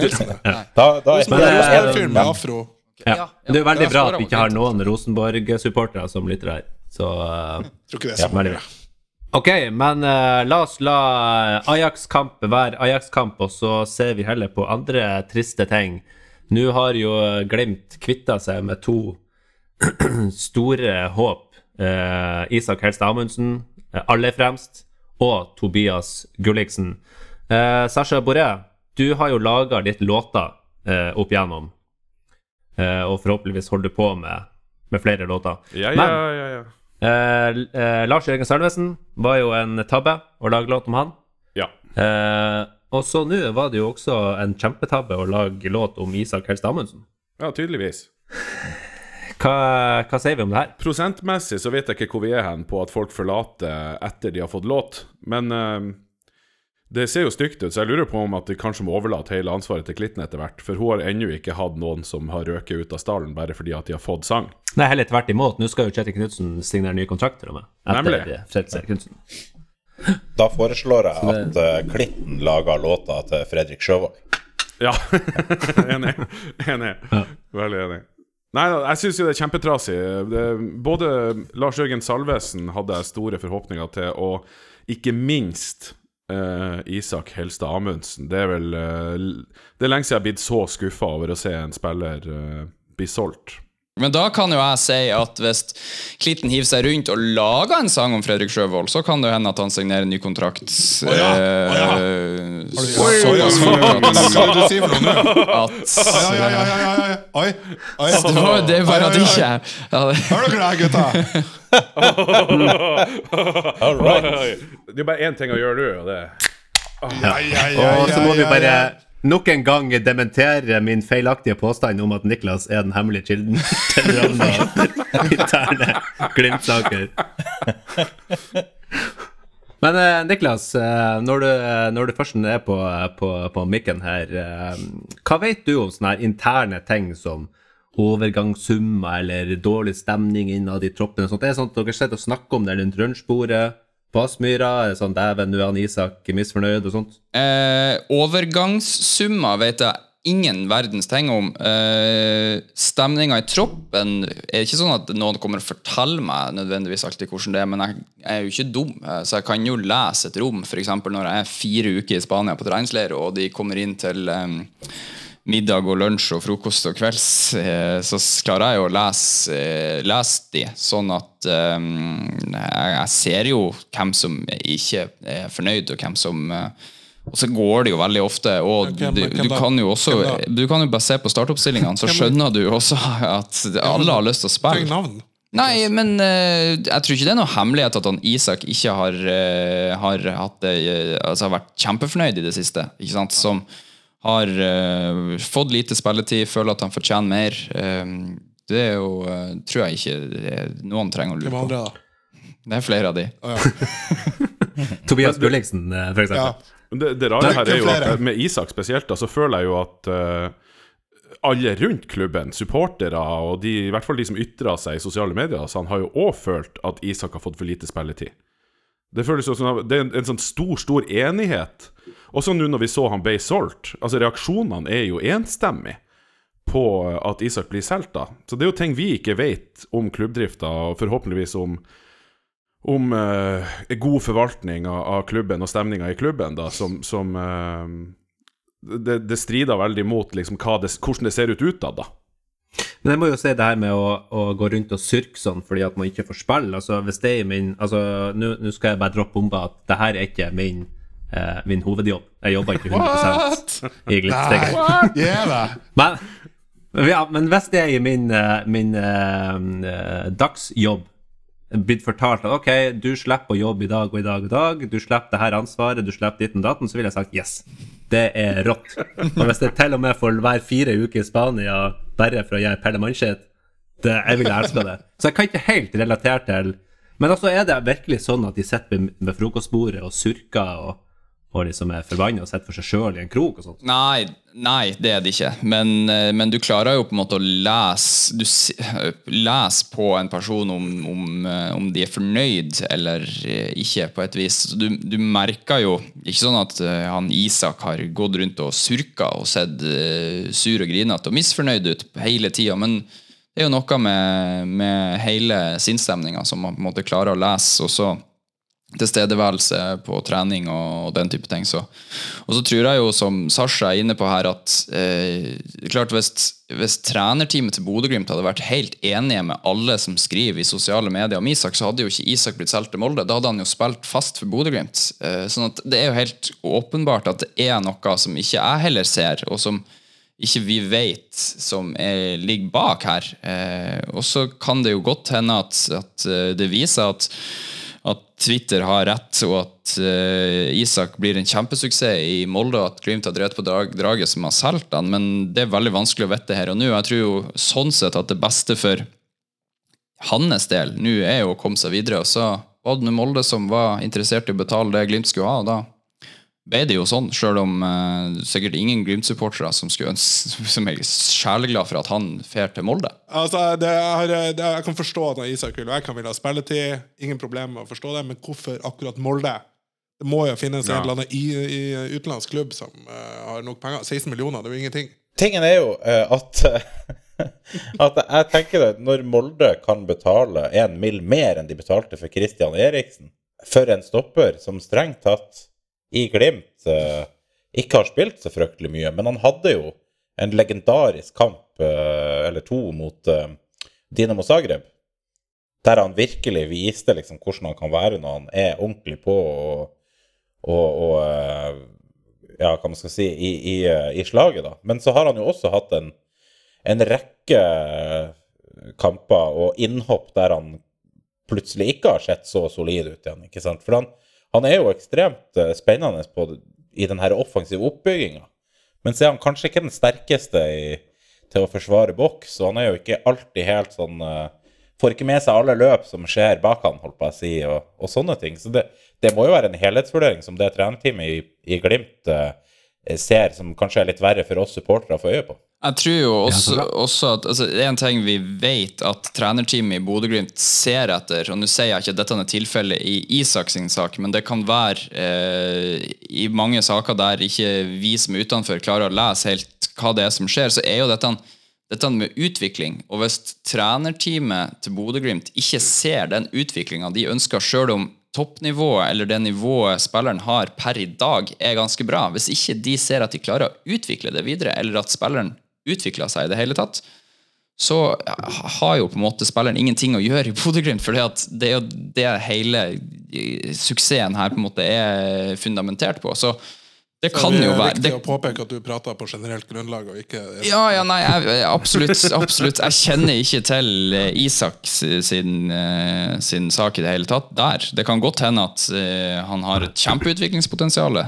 Nelson er? [laughs] Da, da er det eh, er en fyr med afro. Ja. Det er jo veldig bra at vi ikke har noen Rosenborg-supportere som lytter her. Så Tror ikke det er så veldig bra. Ok, men uh, la oss la Ajax-kamp være Ajax-kamp, og så ser vi heller på andre triste ting. Nå har jo Glimt kvitta seg med to [clears throat] store håp. Uh, Isak Helst Amundsen, eh, aller fremst, og Tobias Gulliksen. Uh, Sasha Boré, du har jo laga litt låter uh, opp igjennom, og forhåpentligvis holder du på med, med flere låter. Ja, Men- ja, ja, ja. Eh, eh, Lars Jørgen Salvesen var jo en tabbe å lage låt om han. ja. Eh, og så nå var det jo også en kjempetabbe å lage låt om Isak Helst Amundsen. Ja, tydeligvis. Hva, hva sier vi om det her? Prosentmessig så vet jeg ikke hvor vi er hen på at folk forlater etter de har fått låt, men eh, det ser jo stygt ut, så jeg lurer på om at de kanskje må overlate hele ansvaret til Klitten etter hvert, for hun har ennå ikke hatt noen som har røket ut av stallen bare fordi at de har fått sang. Nei, heller tvert imot. Nå skal jo Kjetil Knutsen signere nye kontrakter om med. Nemlig. eh, Fredrik Knutsen. Da foreslår jeg at eh, Klitten lager låta til Fredrik Sjøvold. Ja, [laughs] enig. Enig. Veldig enig. Nei, jeg syns jo det er kjempetrasig. Det- Både Lars Jørgen Salvesen hadde jeg store forhåpninger til, og ikke minst eh, Isak Helstad Amundsen. Det er vel uh, Det er lenge siden jeg har blitt så skuffa over å se en spiller uh, bli solgt. Men da kan jo jeg si at hvis Klitten hiver seg rundt og lager en sang om Fredrik Sjøvold, så kan det jo hende at han signerer en ny kontrakt. Oh ja, oh ja. Oi, oi, oi, fort oi, at- Hva er det var det er bare at Oi, oi, oi. ikke ja, Hør dere det, her, gutta? All right. Det er bare én ting å gjøre nå, og det Ja, ja, ja, Og så må vi bare ja. Nok en gang dementere min feilaktige påstand om at Niklas er den hemmelige kilden til Ravna interne Glimt-saker. Men eh, Niklas, eh, når, du, når du først er på, på, på mikken her, eh, hva vet du om sånne her interne ting som overgangssummer eller dårlig stemning innad i troppen? og sånt? Det er sånn at dere sitter og snakker om det rundt lunsjbordet på Aspmyra? Er det sånn 'dæven, nå er han Isak misfornøyd' og sånt? Eh, overgangssummer vet jeg ingen verdens ting om. Eh, Stemninga i troppen er ikke sånn at noen kommer og forteller meg nødvendigvis alltid hvordan det er, men jeg er jo ikke dum, eh, så jeg kan jo lese et rom. F.eks. når jeg er fire uker i Spania på treningsleir, og de kommer inn til eh, middag og lunsj og frokost og kvelds, eh, så klarer jeg å lese, eh, lese de, sånn at eh, jeg, ser jo hvem som ikke er fornøyd, og hvem som eh, Og så går det jo veldig ofte, og du, du kan jo også Du kan jo bare se på startoppstillingene, så skjønner du også at alle har lyst til å spille. navn. Nei, men uh, jeg tror ikke det er noe hemmelighet at han Isak ikke har, uh, har, hatt det, eh, altså har vært kjempefornøyd i det siste. Ikke sant? Som har uh, fått lite spilletid, føler at han fortjener mer. Eh, det er jo, uh, tror jeg ikke noen trenger å lure på. andre, da? [laughs] Det er flere av de. Oh, ja. [laughs] Tobias Gulliksen, for eksempel. Ja. det, det rare her er jo at med Isak spesielt, da, så føler jeg jo at uh, alle rundt klubben, supportere og de, i hvert fall de som ytrer seg i sosiale medier, så han har jo òg følt at Isak har fått for lite spilletid. Det føles jo som Det er en, en sånn stor, stor enighet. Også nå når vi så han ble solgt. Altså Reaksjonene er jo enstemmige på at Isak blir solgt, da. Så det er jo ting vi ikke vet om klubbdrifta, og forhåpentligvis om om eh, god forvaltning av, klubben og stemninga i klubben, da, som, som eh, det, det strider veldig mot liksom, det, hvordan det ser ut utad, da. Men jeg må jo si det her med å, å gå rundt og surke sånn fordi at man ikke får spille. Altså, hvis det er min Altså, nå skal jeg bare droppe bomba at det her er ikke min, eh, min hovedjobb. Jeg jobber ikke 100 i Glippsteget. Men, ja, men hvis det er i min, eh, min eh, eh, dagsjobb blitt fortalt at ok, du slipper å jobbe i dag og i dag og i dag, du slipper det her ansvaret, du slipper ditt og datten, så ville jeg sagt yes. Det er rått. Og hvis det til og med får være fire uker i Spania bare for å gjøre Pelle Mannskitt, det, jeg ville elska det. Så jeg kan ikke helt relatere til Men altså er det virkelig sånn at de sitter ved frokostbordet og surker og, og liksom er forbanna og sitter for seg sjøl i en krok og sånt? Nei, nei, det er det ikke. Men, eh, men du klarer jo på en måte å lese Du leser på en person om, om, eh, om de er fornøyd eller eh, ikke, på et vis. Du, du merker jo Ikke sånn at han Isak har gått rundt og surka og sett sur og grinete og misfornøyd ut hele tida, men det er jo noe med, med hele sinnsstemninga som man på en måte klarer å lese. og så tilstedeværelse på trening og, den type ting. Så. Og så tror jeg jo, som Sasha er inne på her, at eh, klart hvis, hvis trenerteamet til Bodø-Glimt hadde vært helt enige med alle som skriver i sosiale medier om Isak, så hadde jo ikke Isak blitt solgt til Molde. Da hadde han jo spilt fast for Bodø-Glimt. Eh, sånn at det er jo helt åpenbart at det er noe som ikke jeg heller ser, og som ikke vi vet som er, ligger bak her. Eh, og så kan det jo godt hende at, at eh, det viser at at Twitter har rett, og at uh, Isak blir en kjempesuksess i Molde, og at Glimt har drevet på drag, draget som har solgt han, men det er veldig vanskelig å vite her og nå. Jeg tror jo sånn sett at det beste for hans del nå er jo å komme seg videre, og så var det Molde som var interessert i å betale det Glimt skulle ha, og da ble det jo sånn, sjøl om uh, sikkert ingen Glimt-supportere som, [laughs] som er sjeleglad for at han fer til Molde. Altså, det, jeg, det er, jeg kan forstå at Isak vil vekk, han vil ha spilletid. Ingen problem med å forstå det, men hvorfor akkurat Molde? Det må jo finnes Ja. en eller annen i, i utenlandsk klubb som uh, har nok penger. 16 millioner, det er jo ingenting. Tingen er jo uh, at [laughs] At jeg tenker det, når Molde kan betale en mill. mer enn de betalte for Christian Eriksen, for en stopper som strengt tatt i Glimt ikke har spilt så fryktelig mye, men han hadde jo en legendarisk kamp, eh, eller to, mot eh, Dinamo Zagreb, der han virkelig viste liksom hvordan han kan være når han er ordentlig på og, og, og eh, ja, hva man skal si, i, i, i slaget, da. Men så har han jo også hatt en, en rekke kamper og innhopp der han plutselig ikke har sett så solid ut igjen, ikke sant? For han, han er jo ekstremt eh, spennende på, i den her offensive oppbygginga. Men så er han kanskje ikke den sterkeste i, til å forsvare boks, og han er jo ikke alltid helt sånn eh, Får ikke med seg alle løp som skjer bak han, holdt på å si, og, og sånne ting. Så det, det må jo være en helhetsvurdering som det trenerteamet i, i Glimt eh, ser, som kanskje er litt verre for oss supportere å få øye på. Jeg tror jo også, bra. også at altså, en ting vi vet at trenerteamet i Bodø-Glimt ser etter. og Nå sier jeg ikke at dette er tilfellet i Isak sin sak, men det kan være eh, i mange saker der ikke vi som er utenfor klarer å lese helt hva det er som skjer, så er jo dette, dette med utvikling. Og hvis trenerteamet til Bodø-Glimt ikke ser den utviklinga de ønsker, sjøl om toppnivået eller det nivået spilleren har per i dag, er ganske bra. Hvis ikke de ser at de klarer å utvikle det videre, eller at spilleren utvikler seg i det hele tatt, så har jo på en måte spilleren ingenting å gjøre i Bodø-Glimt. For det er jo det hele eh, suksessen her på en måte er fundamentert på. Så det kan det jo er viktig å påpeke at du prater på generelt grunnlag, og ikke ja, ja, nei, jeg, absolutt, absolutt. Jeg kjenner ikke til eh, Isak sin, eh, sin sak i det hele tatt der. Det kan godt hende at eh, han har et kjempeutviklingspotensial,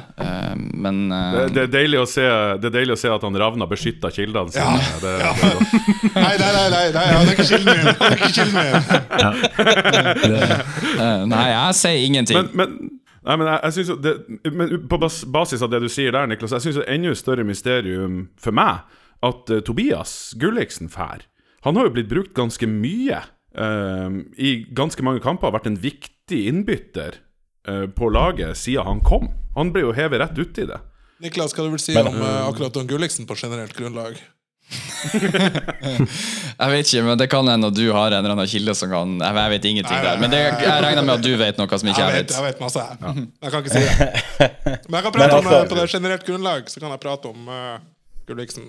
men Det, det, er deilig å se, det er deilig å se at han Ravna beskytter kildene sine. Ja, Det, ja. det. [laughs] Nei, nei, nei, nei, nei han er ikke kilden min! Det er ikke kilden min. Ja. Nei, jeg sier ingenting. Men, men, nei, men jeg, jeg synes det, men på bas, basis av det du sier der, Niklas, jeg syns det er enda større mysterium for meg at uh, Tobias Gulliksen fær. Han har jo blitt brukt ganske mye uh, i ganske mange kamper. Vært en viktig innbytter uh, på laget siden han kom. Han ble jo hevet rett uti det. Niklas, hva du vil si Men- om eh, akkurat om Gulliksen på generelt grunnlag? [laughs] Jeg vet ikke, men det kan hende du har en eller annen kilde som kan Jeg, jeg vet ingenting der. Men det, jeg regner med at du vet noe som ikke Jeg jeg vet, vet. jeg vet masse, jeg. [laughs] Jeg kan ikke si det. [laughs] Men jeg kan prate Men om altså- eh, på det generelt grunnlag, så kan jeg prate om uh, Gulliksen.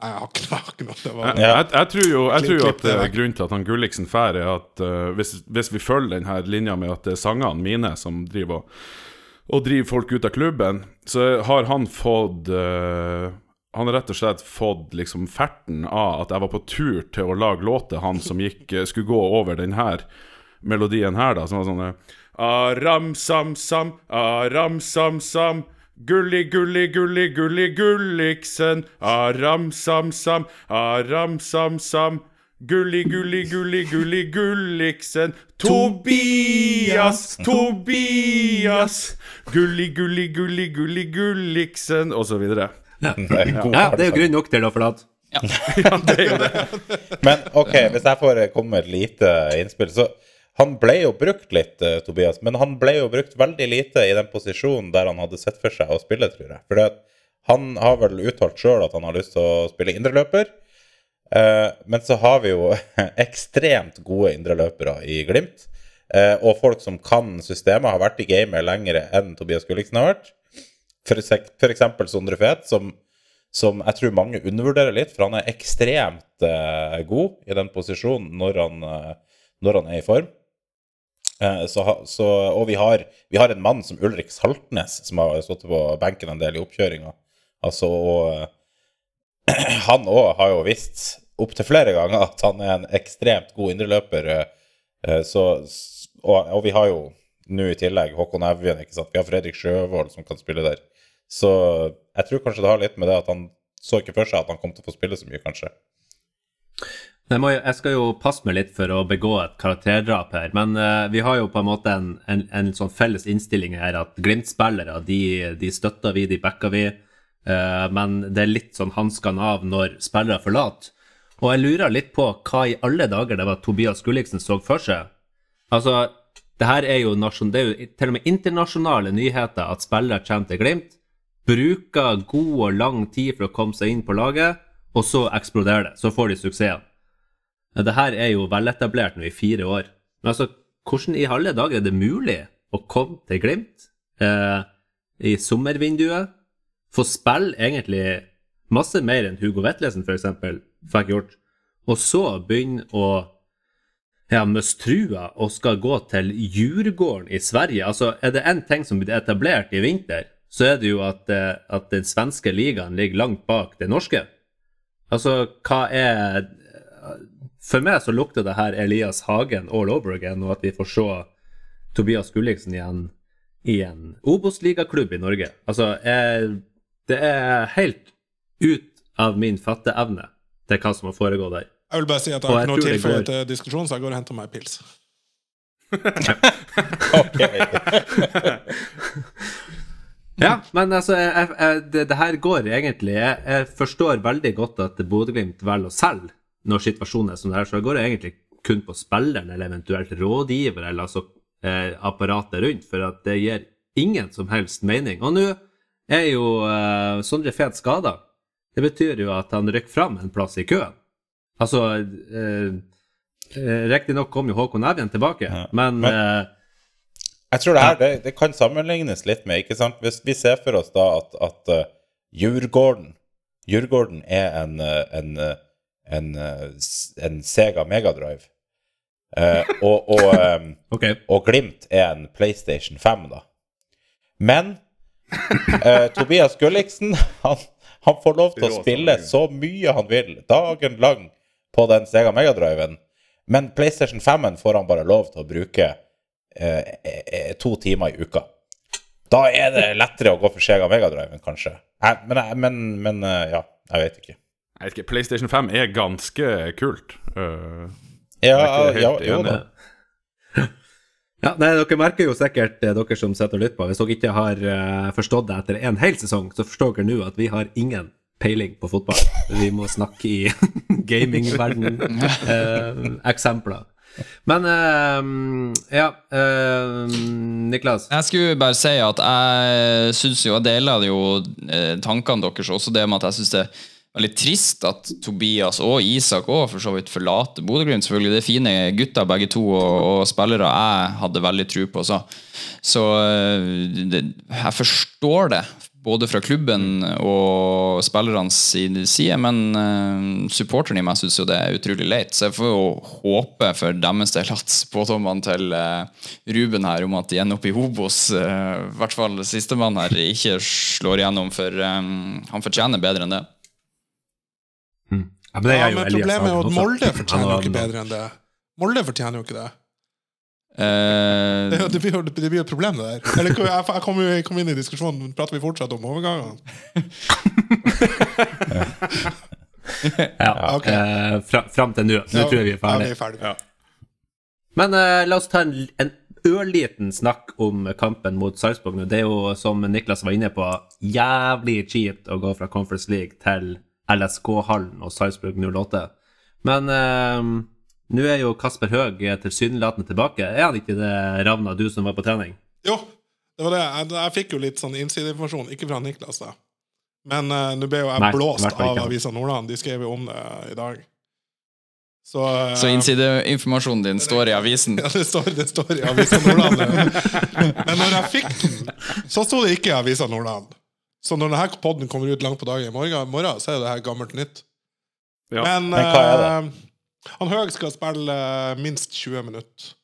Nei, jeg har ikke, ikke noe. Det var, Jeg, jeg, jeg tror jo, jeg tror jo at det er grunnen til at han Gulliksen drar, er at uh, hvis, hvis vi følger denne linja med at det er sangene mine som driver og, og driver folk ut av klubben, så har han fått eh, Han har rett og slett fått liksom ferten av at jeg var på tur til å lage låter, han som gikk, eh, skulle gå over den her melodien her, da, som var sånn eh, Aram-sam-sam, aram-sam-sam. Gulli, gulli, gulli, gulli, gulliksen. Aram-sam-sam, aram-sam-sam. Gulli, gulli, gulli, gulli, gulliksen. Tobias, Tobias. Gulli, gulli, gulli, gulli, gulliksen. Og så videre. Det er Ja, det er jo grunn nok til å forlate. [laughs] Ja, det er jo det. Men ok, hvis jeg får komme med et lite innspill Så han ble jo brukt litt, eh, Tobias, men han ble jo brukt veldig lite i den posisjonen der han hadde sett for seg å spille, tror jeg. For han har vel uttalt sjøl at han har lyst til å spille indreløper. Eh, men så har vi jo [laughs] ekstremt gode indreløpere i Glimt. Eh, og folk som kan systemet, har vært i gamet lenger enn Tobias Gulliksen har vært. For, eksempel Sondre Fet, som som jeg tror mange undervurderer litt, for han er ekstremt eh, god i den posisjonen når han, eh, når han er i form. Eh, så, så, og vi har, vi har en mann som Ulrik Saltnes, som har stått på benken en del i oppkjøringa. Altså, og eh, [clears throat] han òg har jo visst opptil flere ganger at han er en ekstremt god indreløper. eh, eh, og, og vi har jo nå i tillegg Håkon Evjen, ikke sant. Vi har Fredrik Sjøvold som kan spille der. Så jeg tror kanskje det har litt med det at han så ikke for seg at han kom til å få spille så mye, kanskje. Jeg, må, jeg skal jo passe meg litt for å begå et karakterdrap her, men uh, vi har jo på en måte en, en, en sånn felles innstilling her at Glimt-spillere, de, de støtter vi, de backer vi, uh, men det er litt sånn hanskene av når spillere forlater. Og jeg lurer litt på hva i alle dager det var Tobias Gulliksen så for seg. Altså, det her er jo, nasjon, det er jo til og med internasjonale nyheter at spillere kommer til Glimt, bruker god og lang tid for å komme seg inn på laget, og så eksploderer det. Så får de suksessen. Det her er jo veletablert nå i fire år. Men altså, hvordan i alle dager er det mulig å komme til Glimt eh, i sommervinduet, få spille egentlig masse mer enn Hugo Vetlesen f.eks. fikk gjort, og så begynne å ja, møstrua og skal gå til Djurgården i Sverige. Altså, er det én ting som blir etablert i vinter, så er det jo at, eh, at den svenske ligaen ligger langt bak den norske. Altså, hva er For meg så lukter det her Elias Hagen all over again, og at vi får se Tobias Gulliksen igjen i en Obos-ligaklubb i Norge. Altså, jeg, det er helt ut av min fatteevne til hva som har foregått der. Jeg vil bare si at jeg har ikke noe tilføye til diskusjonen, så jeg går og henter meg en pils. [laughs] [laughs] [laughs] Ja, [laughs] men altså, jeg, jeg, det, det her går egentlig jeg, jeg forstår veldig godt at Bodø-Glimt velger å selge når situasjonen er sånn her, så det går egentlig kun på spilleren eller eventuelt rådgiver eller altså eh, apparatet rundt, for at det gir ingen som helst mening. Og nå er jo eh, Sondre Fet skada. Det betyr jo at han rykker fram en plass i køen. Altså eh, eh, Riktignok kom jo Håkon Evjen tilbake, Ja, men, men- eh, Jeg tror det her det, det kan sammenlignes litt med ikke sant? Hvis vi ser for oss da at, at uh, Djurgården Djurgården er en, uh, en, uh, en, en Sega Megadrive. Uh, [laughs] og, og, um, okay. og Glimt er en PlayStation 5, da. Men uh, Tobias Gulliksen [laughs] han, han får lov til å spille så mye han vil dagen lang på den Sega Megadriven. Men PlayStation 5-en får han bare lov til å bruke eh, eh, to timer i uka. Da er det lettere å gå for Sega Megadriven, kanskje. Men, men, men eh, ja, jeg vet ikke. Jeg vet ikke, PlayStation 5 er ganske kult. Uh, Ja, ja, jo da. Ja, nei, Dere merker jo sikkert, eh, dere som sitter og lytter på, hvis dere ikke har uh, forstått det etter en hel sesong, så forstår dere nå at vi har ingen peiling på fotball. Vi må snakke i [laughs] gamingverden-eksempler. [laughs] Men uh, ja uh, Niklas. Jeg skulle bare si at jeg syns jo Jeg deler jo eh, tankene deres også, det med at jeg syns det er veldig trist at Tobias og Isak òg for så vidt forlater Bodø-Glimt. Selvfølgelig, det er fine gutter begge to, og, og spillere jeg hadde veldig tro på. Så, så det, jeg forstår det, både fra klubben og spillernes side, men uh, supporteren i meg syns jo det er utrolig leit. Så jeg får jo håpe for deres del at spådommene til uh, Ruben her om at de ender opp i Hobos, uh, i hvert fall sistemann her, ikke slår igjennom, for um, han fortjener bedre enn det. Ja, men, det Ja, er jo men problemet er jo at. Molde fortjener jo ikke bedre enn det. Molde fortjener jo ikke det. Eh, [laughs] Det, det, blir, det blir et problem, det der. Eller, jeg, jeg kom jeg kom inn i diskusjonen. Prater vi fortsatt om overgangene? [laughs] Ja, Okay. Uh, fra, fram til nå. Nå tror jeg vi er Ja, vi ferdige. er ferdige. Men uh, la oss ta en, en ørliten snakk om kampen mot Sarpsborg nå. Det er jo, som Niklas var inne på, jævlig kjipt å gå fra Conference League til LSK-hallen og Sarpsborg 08. Men eh, nå er jo Kasper Høeg tilsynelatende tilbake. Er han ikke det, Ravna, du som var på trening? Jo, det var det. Jeg, jeg fikk jo litt sånn innsideinformasjon, ikke fra Niklas, da. Men uh, nå ble jo jeg Nei, blåst av. Avisa Nordland. De skrev jo om det i dag. Så, uh, så innsideinformasjonen din står i avisen. Ja, det står, det står i Avisa Nordland. Men når jeg fikk den, så sto det ikke i Avisa Nordland. Så når denne podden kommer ut langt på dagen i morgen, morgen så er det her gammelt nytt. Ja. Men, Men hva er eh, han Høeg skal spille eh, minst 20 minutter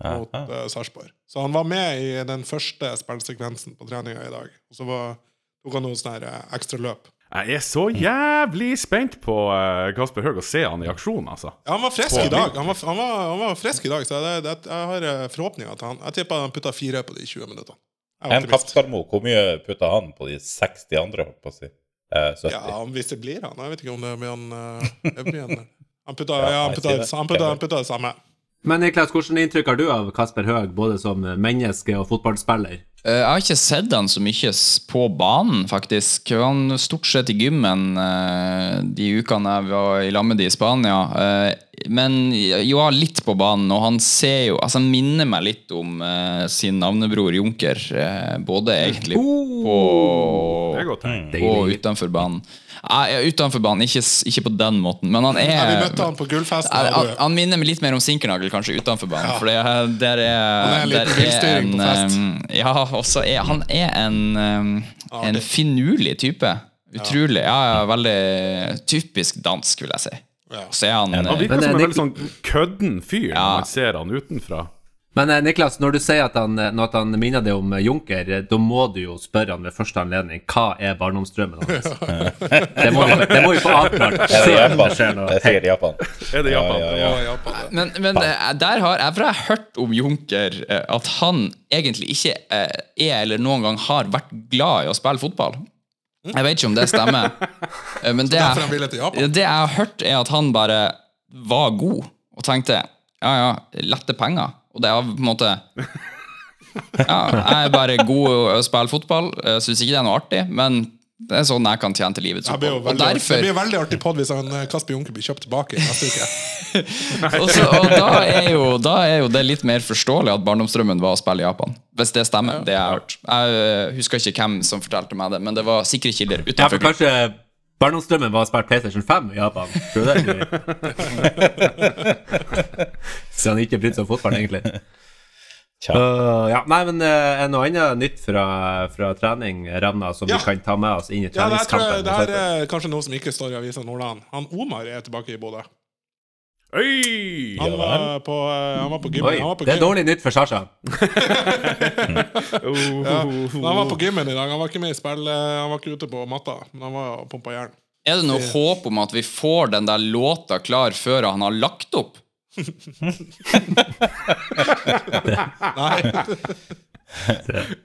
mot Ja, uh, Sarpsborg. Så han var med i den første spillsekvensen på treninga i dag. Og så var, tok han noen sånne eh, ekstra løp. Jeg er så jævlig spent på Kasper Høeg å se han i aksjon, altså. Ja, han var frisk i dag. Han var, han var, han var frisk i dag, så det, det, jeg har forhåpninger til han. Jeg tipper han putta fire på de 20 minuttene. En. Kapskarmo, hvor mye putta han på de 60 andre, holdt på å si? Eh, 70? Ja, hvis det blir han. Jeg vet ikke om det blir han det blir han, Han putta ja, han putta- det. han putta- han putta det samme. Men Niklas, hvordan inntrykk har du av Kasper Høeg, både som menneske og fotballspiller? Eh, Jeg har ikke sett han så mye på banen, faktisk. Han stort sett i gymmen eh, de ukene jeg var i lag med i Spania. Eh, Men jo, litt på banen, og han ser jo Altså, han minner meg litt om uh, sin navnebror Junker. Uh, Både egentlig på Det er godt tenkt. og utenfor banen. Nei, utenfor banen, ikke, ikke på den måten, men han er Ja, vi møtte han på gullfesten. han, og han, minner meg litt mer om Sinkernagel, kanskje, utenfor banen. Ja. For det, der er, Han er en der liten bilstyring på fest. um, Ja, også er han er en, um, en finurlig type. Utrolig. Ja, ja, veldig typisk dansk, vil jeg si. Ja. Så er han Han eh, virker Men, som eh, en veldig sånn kødden fyr Ja. når man ser han utenfra. Men eh, Niklas, når du sier at han, eh, når at han minner deg om eh, Junker, eh, da må du jo spørre han ved første anledning hva er barndomsdrømmen hans? [laughs] Det må vi, det må vi få avklart [laughs] Er før det Japan? skjer noe. Det er Japan. Er det Japan? Ja, ja, ja. Men, men eh, der har jeg, for jeg har hørt om Junker eh, at han egentlig ikke eh, er eller noen gang har vært glad i å spille fotball. Jeg vet ikke om det stemmer. [laughs] Eh, Men det jeg, det jeg har hørt, er at han bare var god og tenkte ja, ja, lette penger. Og det er på en måte [laughs] Ja, jeg er bare god å spille fotball. Syns ikke det er noe artig, men det er sånn jeg kan tjene til livets Det blir opphold. Veldig, det derfor blir veldig artig podd hvis han, eh, Kasper Junker blir kjøpt tilbake neste uke. [laughs] og, så, og da, er jo, da er jo det litt mer forståelig at barndomsdrømmen var å spille i Japan. Hvis det stemmer, det jeg har hørt. Jeg øh, husker ikke hvem som fortalte meg det, men det var sikre kilder Ja, utenfor for kanskje barndomsdrømmen var å spille PlayStation 5 i Japan? Tror du det? [laughs] Så han ikke brydde seg om fotball, egentlig? Øh, ja, nei, men uh, noe annet nytt fra, fra trening, Ravna, som Ja. vi kan ta med oss inn i treningskampen? Ja, det her, det er kanskje noe som ikke står i Avisa Nordland. Han Omar er tilbake i Bodø. Øy! Han Ja var på, eh, han var på gymmen. Oi, Han var på det er gymmen. dårlig nytt for Sasha. [laughs] Ja, han var på gymmen i dag. Han var ikke med i spill, han var ikke ute på matta, men han var og pumpa jern. Er det noe håp om at vi får den der låta klar før han har lagt opp? Nei,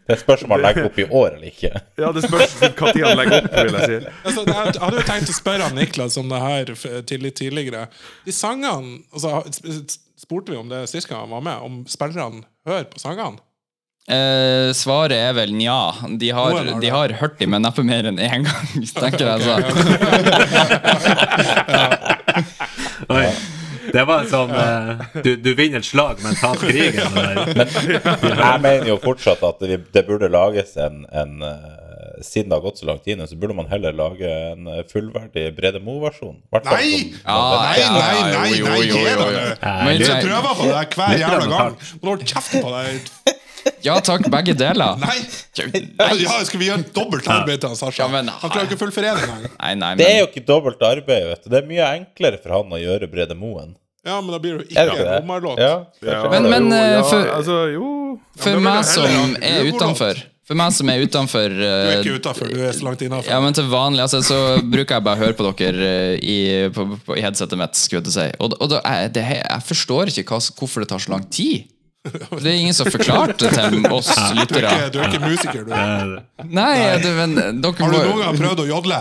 Det spørs om han legger opp i år eller ikke. Ja, det spørs når han legger opp, vil jeg si. altså, jeg hadde jo tenkt å spørre han Niklas om det her til litt tidligere. De sangene altså, sp- Spurte vi om det sist gang han var med, om spillerne hører på sangene? Eh, svaret er vel nja. De har, de det. har hørt dem, men neppe mer enn én gang, tenker jeg. Så. [laughs] Det var en sånn eh, du, du vinner et slag, [laughs] men tar krigen. der. Jeg mener jo fortsatt at det, det burde lages en, en eh, Siden det har gått så lang tid så burde man heller lage en eh, fullverdig Brede Moe-versjon. Nei! Ja, Nei, nei, nei, nei, jo, nei, jo, jo, gi deg jo. nå. Men Du prøver på det hver jævla gang. Må Nå holder kjeft på deg. Ja takk, begge deler. Nei! Ja, skal vi gjøre dobbelt arbeid til Sasha? Ja, men- Han klarer ikke å fullføre én engang. Det er jo ikke dobbelt arbeid, vet du. Det er mye enklere for han å gjøre Brede Moen. Ja, men da blir det jo ikke en? Omar-låt. Ja. Ja, Men- men, jo, eh, ja, for- Altså, jo for meg som er utenfor For meg som er utenfor Du er eh, ikke utenfor, du er så langt innafor. Ja, men til vanlig altså, så bruker jeg bare å høre på dere eh, i, på, på, i headsetet mitt. Skulle jeg si. Og, og da, jeg, det, jeg forstår ikke hva, hvorfor det tar så lang tid. [laughs] Det er ingen som forklarte det til oss Du er, lyttere. ikke, du er ikke musiker, du. Nei, det, men dere Har du noen gang prøvd å jodle?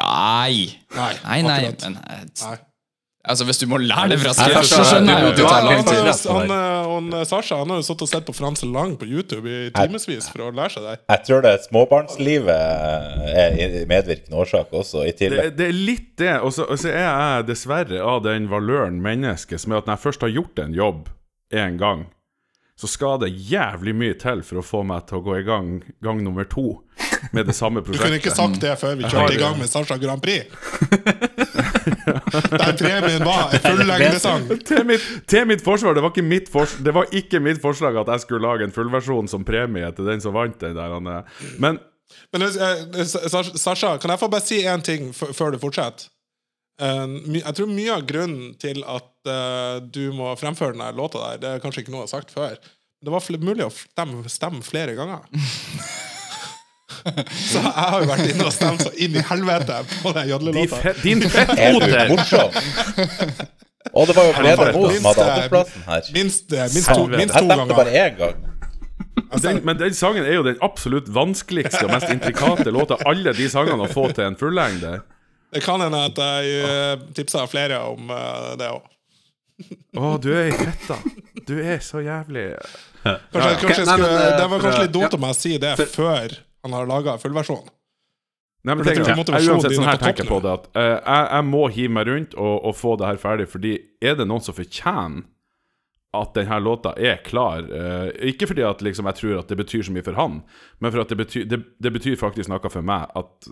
Nei. Nei, Nei, nei, men eh, Nei. Altså, hvis du må lære det fra scratch, så skjønner jeg jo det Han, han, det. han, han, Sasha han har jo sittet og sett på Frans Lang på YouTube i timevis for å lære seg det. Jeg tror det er småbarnslivet er medvirkende årsak også, i Det, tillegg. det er litt det. Og så er jeg dessverre av den valøren menneske som er at når jeg først har gjort en jobb én gang, så skal det jævlig mye til for å få meg til å gå i gang gang nummer to med det samme prosjektet. Du kunne ikke sagt det før vi kjørte i gang med Sasha Grand Prix. [laughs] Der premien var en fullengdesang. Til mitt, til mitt forsvar, det var, ikke mitt fors det var ikke mitt forslag at jeg skulle lage en fullversjon som premie til den som vant den der. eh. Men Men eh, Sasha, Sasha, kan jeg få bare si én ting før du fortsetter? Eh, jeg tror mye av grunnen til at eh, du må fremføre denne låta der, det er kanskje ikke noe jeg har sagt før, det var mulig å stemme, stemme flere ganger. [laughs] Så jeg har jo vært inne og stemt så inn i helvete på den de jodlelåta. din [laughs] Er du morsom? Og det var jo Peder Moe som hadde andreplassen her. Minst, eh, minst, to, minst to ganger. bare én gang. Den, men den sangen er jo den absolutt vanskeligste og mest intrikate låta alle de sangene å få til en fullengde. Det kan hende at jeg uh, tipsa flere om eh, det òg. Å, du er i fetta. Du er så jævlig Kanskje, kanskje jeg skulle, eh, det var kanskje litt dumt om jeg sier det før han har laga fullversjonen. Nei, men jeg tenk, jeg, uansett, sånn er her tenker jeg på det at uh, jeg, jeg må hive meg rundt og, og få det her ferdig, fordi er det noen som fortjener at denne låta er klar Uh, Ikke fordi at liksom, jeg tror at det betyr så mye for han, men for at det betyr, det, det betyr faktisk noe for meg at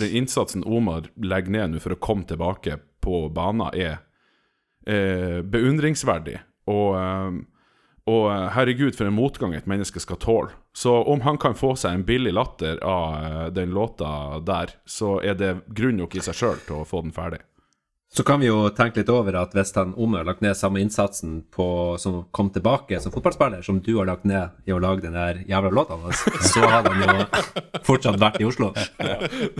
den innsatsen Omar legger ned nå for å komme tilbake på banen, er uh, beundringsverdig. Og, og eh, herregud, for en motgang et menneske skal tåle. Så om han kan få seg en billig latter av eh, den låta der, så er det grunn nok i seg sjøl til å få den ferdig. Så kan vi jo tenke litt over at hvis han Ome har lagt ned samme innsatsen på, som kom tilbake som fotballspiller, som du har lagt ned i å lage den der jævla låta hans, så hadde han jo fortsatt vært i Oslo.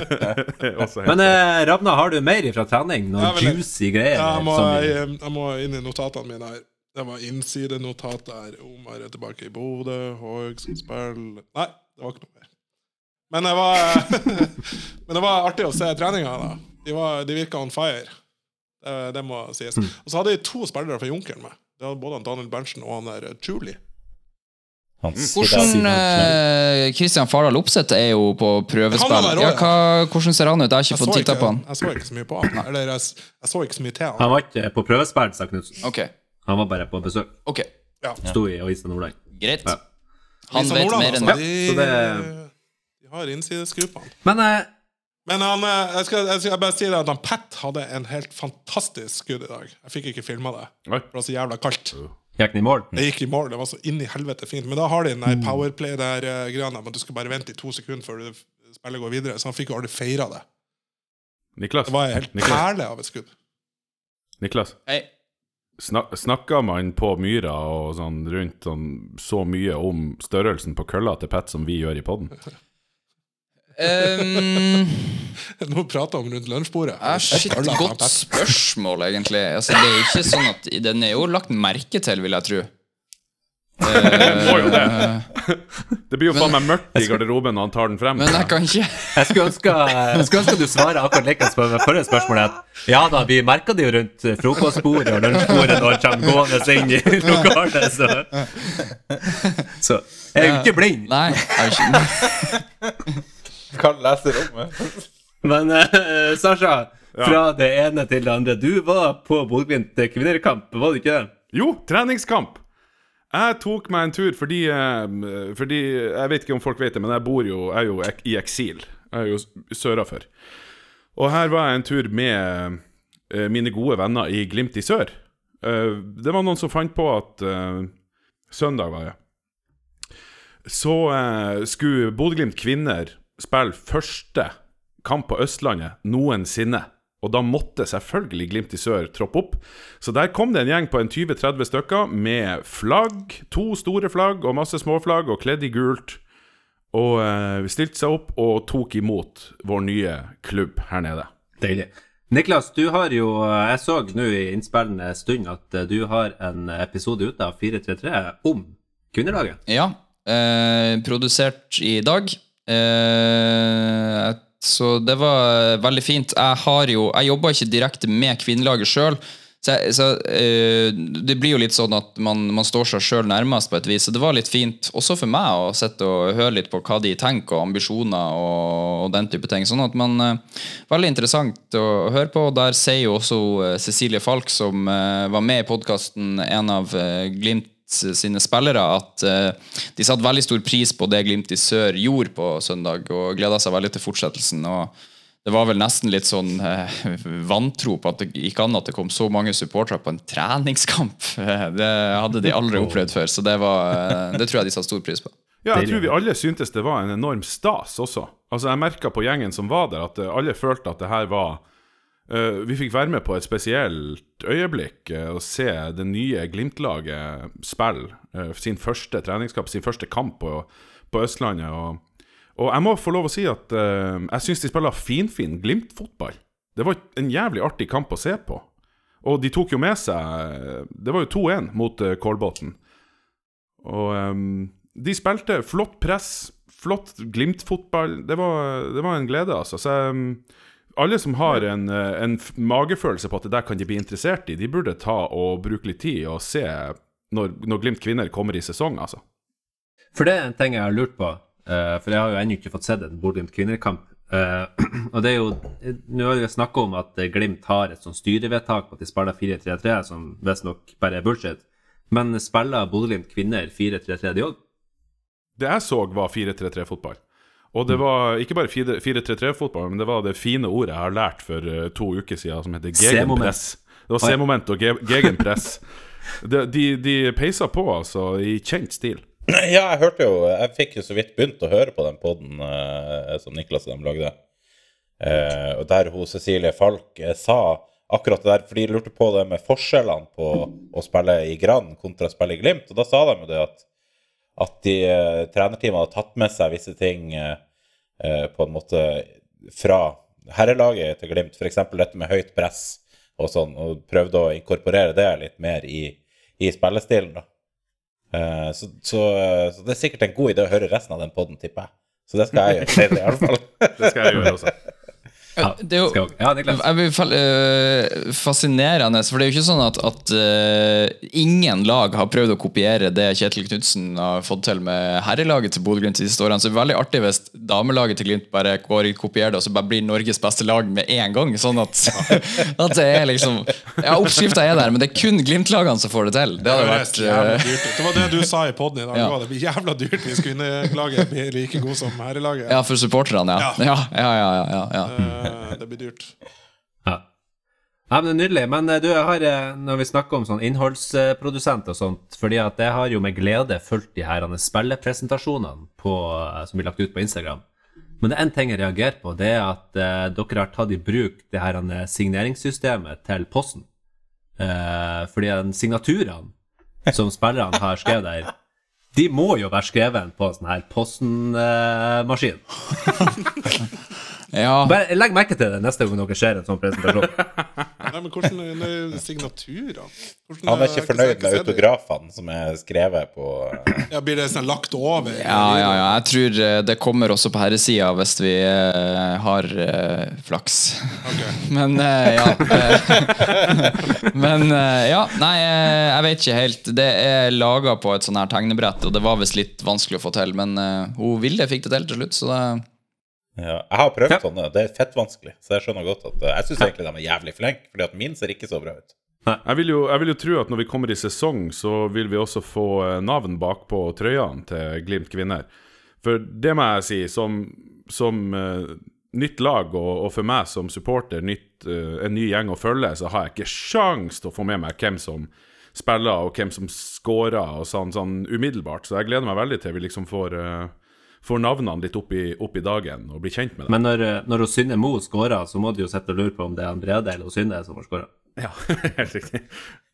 [laughs] Men eh, Ravna, har du mer ifra trening? Noen Ja, vel, juicy greier? Ja, jeg, må, jeg, jeg må inn i notatene mine her. Det var innsidenotat der. Omar er tilbake i Bodø. Haag som spiller Nei, det var ikke noe mer. Men det var, [laughs] men det var artig å se treninga. da De, var, de virka on fire. Det, det må sies. Mm. Og så hadde de to spillere fra Junkeren med. Det hadde både Daniel Berntsen og han der Julie. Hans, Hvordan sier- eh, Christian Fardal Opseth er jo på prøvespill. Ja, hva, hvordan ser han ut? Jeg har ikke Jeg fått titta på han. jeg så ikke så mye på han. Eller jeg, jeg så ikke så mye til han. Han var ikke på prøvespill, sa Knutsen. Ok, Han var bare på besøk. ok, Sto i Avisa Nordland. greit. Ja. Han Lisa vet Nordland, mer enn altså, meg. de, så det- de har innsidesgruppene. Men eh, Men han, eh, jeg, skal, jeg skal bare si det at han Pat hadde en helt fantastisk skudd i dag. Jeg fikk ikke filma det. Det var så jævla kaldt. gikk den i mål? Det gikk i mål. Det var så inn i helvete fint. Men da har de den der powerplay der uh, greia med at du skal bare vente i to sekunder før du spillet går videre. Så han fikk jo aldri feira det. Niklas, Det var en helt perle av et skudd. Niklas Hei. Snak, snakka man på Myra og sånn rundt sånn, så mye om størrelsen på kølla til Pet som vi gjør i poden? Um, Nå prater vi om rundt lunsjbordet. ah, shit, godt spørsmål, egentlig. Altså, det er jo ikke sånn at Den er jo lagt merke til, vil jeg tro. Må jo det. [laughs] Det blir jo faen meg mørkt i garderoben når han tar den frem. Men jeg kan ikke [laughs] Jeg skulle ønske, jeg skulle ønske du svarer akkurat like på det forrige spørsmålet. At ja da, vi merka det jo rundt frokostbordet og lunsjbordet når han kommer gående inn i [laughs] lokalet. Så. Så jeg er jo ikke blind. Nei. Jeg er ikke, Kan lese rommet. Men uh, Sasha, fra det ene til det andre. Du var på Bodø-Glimt kvinnekamp, var du ikke det? Jo, treningskamp! Jeg tok meg en tur fordi, eh, fordi Jeg vet ikke om folk vet det, men jeg bor jo, jeg er jo ek- i eksil. Jeg er jo sørafor. Og her var jeg en tur med eh, mine gode venner i Glimt i sør. Eh, det var noen som fant på at Søndag var det. Så skulle Bodø-Glimt kvinner spille første kamp på Østlandet noensinne. Og da måtte selvfølgelig Glimt i sør troppe opp. Så der kom det en gjeng på en 20-30 stykker med flagg, to store flagg og masse småflagg, og kledd i gult. Og uh, vi stilte seg opp og tok imot vår nye klubb her nede. Deilig. Niklas, du har jo Jeg så nå i innspillende stund at eh, du har en episode ute av 433 om kvinnelaget. ja. Eh, produsert i dag. Eh, så det var veldig fint. Jeg har jo Jeg jobba ikke direkte med kvinnelaget sjøl. Så, så eh, det blir jo litt sånn at man, man står seg sjøl nærmest på et vis. Så det var litt fint også for meg å sitte og høre litt på hva de tenker, og ambisjoner og, og den type ting. Sånn at man eh, Veldig interessant å høre på. Der sier jo også eh, Cecilie Falk, som eh, var med i podkasten, en av eh, Glimt sine spillere at eh, de satte veldig stor pris på det Glimt i sør gjorde på søndag, og gleda seg veldig til fortsettelsen. og det var vel nesten litt sånn eh, vantro på at det gikk an at det kom så mange supportere på en treningskamp. [laughs] Det hadde de aldri opplevd før, så det, var, eh, det tror jeg de satte stor pris på. Ja, jeg tror vi alle syntes det var en enorm stas også. Altså, jeg merka på gjengen som var der, at alle følte at det her var eh, Vi fikk være med på et spesielt øyeblikk uh, og se det nye Glimt-laget spille uh, sin første treningskamp, sin første kamp på, på Østlandet. Og, og jeg må få lov å si at eh, jeg syns de spiller finfin Glimt-fotball. Det var en jævlig artig kamp å se på. Og de tok jo med seg Det var jo 2-1 mot eh, Kolbotn. Og um, de spilte flott press, flott Glimt-fotball. Det, det var en glede, altså. Så ehm, alle som har en, eh, en magefølelse på at det der kan de bli interessert i, de burde ta og bruke litt tid og se når, når Glimt kvinner kommer i sesong, altså. For det er en ting jeg har lurt på, eh, for jeg har jo ennå ikke fått sett en Bodø-Glimt kvinnekamp. Eh, [clears throat] og det er jo Nå har vi snakka om at Glimt har et sånt styrevedtak på at de spiller 4-3-3, som visstnok bare er bullshit. Men spiller Bodø-Glimt kvinner 4-3-3 de òg? Det jeg så, var 4-3-3-fotball. Og det var ikke bare 4-3-3-fotball, men det var det fine ordet jeg har lært for eh, to uker siden, som heter gegenpress. Det var C-moment og gegenpress. [laughs] De, de, de peisa på, altså, i kjent stil. Ja, jeg hørte jo Jeg fikk jo så vidt begynt å høre på den poden som Niklas og dem lagde. Eh, og der hun Cecilie Falk eh, sa akkurat det der, for de lurte på det med forskjellene på å spille i Brann kontra å spille i Glimt. Og da sa de jo det at, at de eh, trenerteamet hadde tatt med seg visse ting eh, eh, på en måte fra herrelaget til Glimt, f.eks. dette med høyt press og sånn, og prøvde å inkorporere det litt mer i, i spillestilen. da. Eh, så, så, så det er sikkert en god idé å høre resten av den poden, tipper jeg. Så det skal jeg gjøre. [laughs] Det, i alle fall. Det skal jeg gjøre også. Ja, Det er jo skal jeg- ja, Jeg blir fel- øh, fascinerende, for det er jo ikke sånn at, at uh, ingen lag har prøvd å kopiere det Kjetil Knutsen har fått til med herrelaget til Bodø-Glimt de siste årene. Så det er veldig artig hvis damelaget til Glimt bare går og kopierer det, og så bare blir Norges beste lag med en gang. Sånn at, [laughs] at det er liksom Ja, oppskrifta er der, men det er kun Glimt-lagene som får det til. Det Det, vært ut. det var det du sa i poden i dag. [laughs] Ja. Det blir jævla dyrt hvis kvinnelaget blir like god som herrelaget. Ja, for supporterne, ja. Ja, ja, ja, ja, ja, ja. Eh, Det blir dyrt. Ja. ja, men Nydelig. Men eh, du, jeg har, eh, når vi snakker om sånn innholdsprodusent og sånt fordi at jeg har jo med glede fulgt de her spillepresentasjonene på, eh, som blir lagt ut på Instagram. Men det er én ting jeg reagerer på, det er at eh, dere har tatt i bruk det her eh, signeringssystemet til Posten. Eh, fordi den signaturene som spillerne har skrevet der, de må jo være skrevet på en sånn her Posten-maskin. [laughs] ja. Bare legg merke til det neste gang dere ser en sånn presentasjon. [laughs] Nei, men hvordan er signaturene? Hvordan Han er ikke fornøyd med autografene som er skrevet på Ja, Blir det sånn lagt over? Ja, ja, ja. Jeg tror eh, det kommer også på herresida hvis vi eh, har eh, flaks. Okay. [laughs] Men eh, ja. eh, [laughs] Men eh, ja, nei, eh, jeg vet ikke helt. Det er laga på et sånn her tegnebrett, og det var visst litt vanskelig å få til. Men eh, hun Vilde fikk det til til slutt, så det ja. Jeg har prøvd Ja. sånne, det er fett vanskelig. Så jeg skjønner godt at eh, Jeg syns egentlig de er jævlig flinke, fordi at min ser ikke så bra ut. Jeg vil, jo, jeg vil jo tro at når vi kommer i sesong, så vil vi også få eh, navn bakpå trøyene til Glimt kvinner. For det må jeg si, som, som uh, nytt lag og, og for meg som supporter, nytt, uh, en ny gjeng å følge, så har jeg ikke sjans til å få med meg hvem som spiller og hvem som scorer og sånn, sånn umiddelbart. Så jeg gleder meg veldig til vi liksom får, eh, får navnene litt opp i, opp i dagen og blir kjent med dem. Men når, eh, når Synne Mo skårer, så må du jo sitte og lure på om det er Brede eller Synne som har skåra. Ja, [laughs] helt riktig.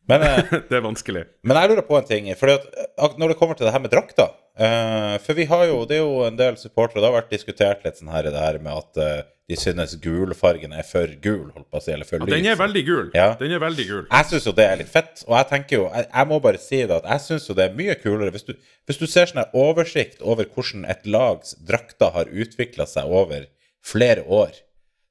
Men, eh, [laughs] Det er vanskelig. men jeg lurer på en ting. Fordi at Når det kommer til det her med drakter eh, For vi har jo, det er jo en del supportere Det har vært diskutert litt sånn her i det her med at eh, de synes gulfargen er for gul, holdt på å si, eller for Ja, lys. den er veldig gul. Ja. Den er veldig gul. Jeg syns jo det er litt fett, og jeg tenker jo Jeg, jeg må bare si det at jeg syns jo det er mye kulere hvis du, hvis du ser sånn oversikt over hvordan et lags drakter har utvikla seg over flere år,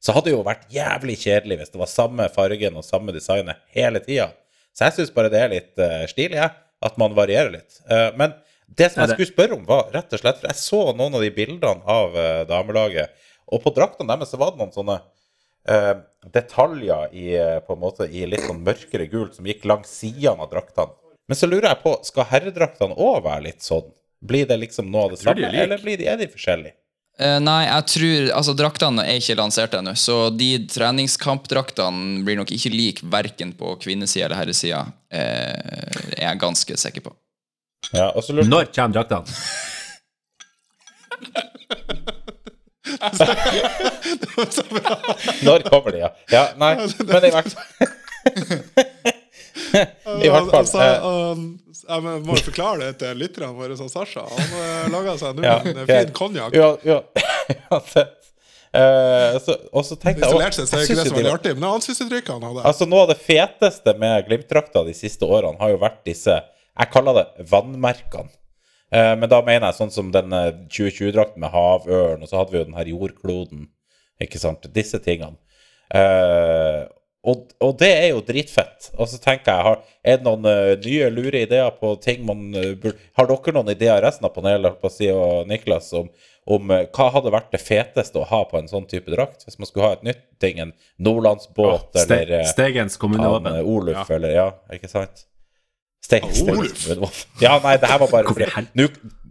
så hadde det jo vært jævlig kjedelig hvis det var samme fargen og samme designet hele tida. Så jeg syns bare det er litt uh, stilig, jeg, at man varierer litt. Uh, men det som jeg skulle spørre om, var rett og slett For jeg så noen av de bildene av uh, damelaget, og på draktene deres så var det noen sånne eh, detaljer i, eh, på en måte, i litt sånn mørkere gult som gikk langs sidene av draktene. Men så lurer jeg på, skal herredraktene òg være litt sånn? Blir det liksom noe av det samme, de er eller blir de, er de forskjellige? Uh, Nei, jeg tror Altså, draktene er ikke lansert ennå, så de treningskampdraktene blir nok ikke like verken på kvinnesida eller herresida, uh, er jeg ganske sikker på. Ja, og så lurer Når kommer draktene? [laughs] [laughs] Når kommer de, ja? Ja, nei, men i hvert fall [laughs] I hvert fall Altså, eh, jeg må forklare det til lytterne våre, som Sasha. Han uh, laga seg nå ja, en fin konjakk. Ja, ja. [laughs] Eh, så- og så tenkte jeg sett så jeg ikke det veldig var- artig, men ansiktsuttrykket han hadde Altså Noe av det feteste med Glimt-drakta de siste årene har jo vært disse Jeg kaller det vannmerkene. Eh, men da mener jeg sånn som den eh, 2020-drakten med havørn, og så hadde vi jo den her jordkloden. Ikke sant? Disse tingene. Eh, og, og det er jo dritfett. Og så tenker jeg, har, er det noen nye lure ideer på ting man burde Har dere noen ideer, resten av panelet, si, og Niklas, om, om hva hadde vært det feteste å ha på en sånn type drakt? Hvis man skulle ha et nytt ting, en nordlandsbåt Ste eller Stegens han, kommunevåpen. eh, Oluf, Ja. eller Ja, ikke sant? Stek, stek, Oluf? Ja, nei, det her var bare fordi, nu,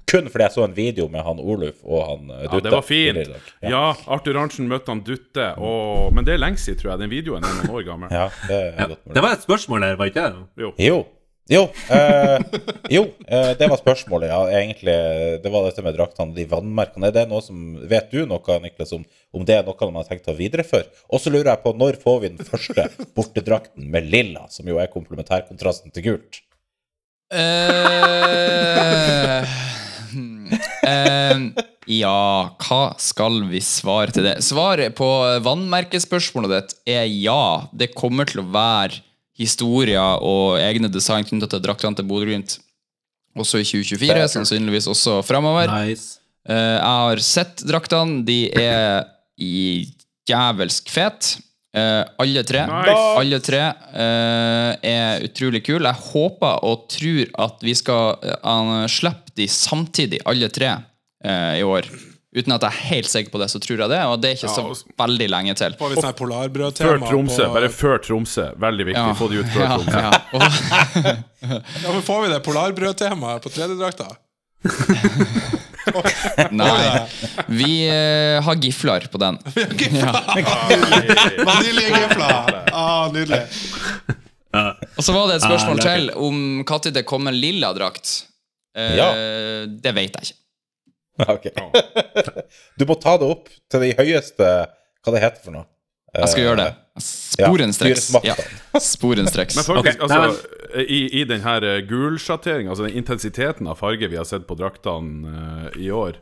kun fordi jeg så en video med han Oluf og han Dutte. Ja, det var fint. Ja. Ja, Arthur Arntzen møtte han Dutte, og, men det er lenge siden, tror jeg. Den videoen er noen år gammel. [laughs] ja, det Ja. Det var et spørsmål der, var ikke det? Jo. Jo. Jo, eh, jo eh, det var spørsmålet, ja. Egentlig, det var dette med draktene, de vannmerkene. Er det noe som, vet du noe, Niklas, om, om det er noe man har tenkt å videreføre? Og så lurer jeg på, når får vi den første bortedrakten med lilla, som jo er komplementærkontrasten til gult? Eh, [laughs] eh, ja, hva skal vi svare til det? Svaret på vannmerkespørsmålet ditt er ja. Det kommer til å være historier og egne design knyttet til draktene til Bodø-Glimt også i 2024, sannsynligvis også framover. Nice. Eh, jeg har sett draktene. De er i jævelsk fet. Eh, alle tre. Nice. Alle tre uh, er utrolig kule. Jeg håper og tror at vi skal uh, slippe de samtidig, alle tre, eh, i år. Uten at jeg er helt sikker på det, så tror jeg det. Og det er ikke Ja, så og- veldig lenge til. Får vi sånn polarbrødtema Før Tromsø. på- Bare før Tromsø. Veldig viktig. Få de ut før [laughs] ja, Tromsø. ja. Ja, men Får vi det polarbrødtemaet på tredjedrakta? [laughs] [laughs] nei, vi eh, har gifler på den. Vaniljegrifler! Ah, nydelig. Og så var det et spørsmål Ah, til om når det kom en lilla drakt. Eh, Ja. Det vet jeg ikke. [laughs] Ok. Du må ta det opp til de høyeste Hva det heter for noe? Jeg skal gjøre det. Sporenstreks. Ja. sporenstreks. [laughs] Men faktisk, altså, i, i den her eh, altså den intensiteten av farge vi har sett på draktene uh, i år,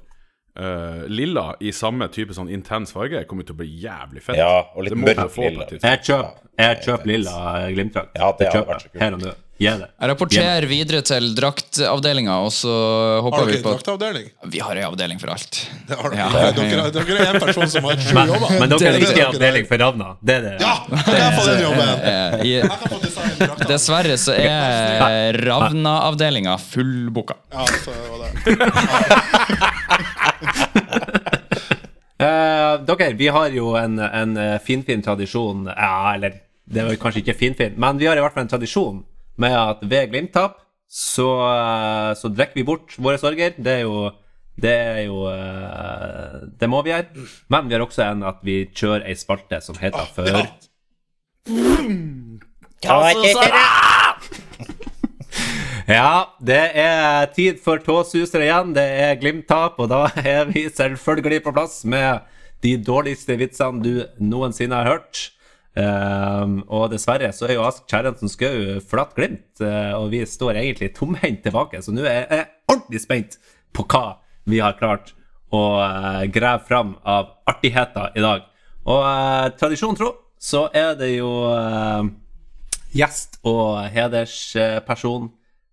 uh, lilla i samme type sånn intens farge kommer til å bli jævlig fett. Ja, og litt mørkt lilla. Jeg kjøper, kjøp lilla Glimt-drakt. Ja, det hadde vært så kult. Jeg rapporterer videre til draktavdelinga, og så hopper vi på draktavdeling? Vi har ei avdeling for alt. Det har dere. Ja. Dere, dere er en person som har sju Men, jobber. men Det dere er ikke en avdeling for Ravna. Det er det. Ja! Jeg kan få den jobben. Dessverre så er Ravna-avdelinga fullbooka. Ja, så var det. [laughs] Eh, dere, vi har jo en, en eh, finfin tradisjon Ja, eller det var kanskje ikke finfin, men vi har i hvert fall en tradisjon med at ved Glimt-tap så, eh, så drikker vi bort våre sorger. Det er jo det er jo eh, Det må vi gjøre. Men vi har også en at vi kjører ei spalte som heter Før. Ja. [laughs] Ja, det er tid for tåsusere igjen. Det er Glimt-tap, og da er vi selvfølgelig på plass med de dårligste vitsene du noensinne har hørt. Ehm, og dessverre så er jo Ask Kjerransen Skau flatt glimt, eh, og vi står egentlig tomhendt tilbake. Så nå er jeg ordentlig spent på hva vi har klart å eh, grave fram av artigheter i dag. Og uh, tradisjon tro så er det jo uh, gjest og hedersperson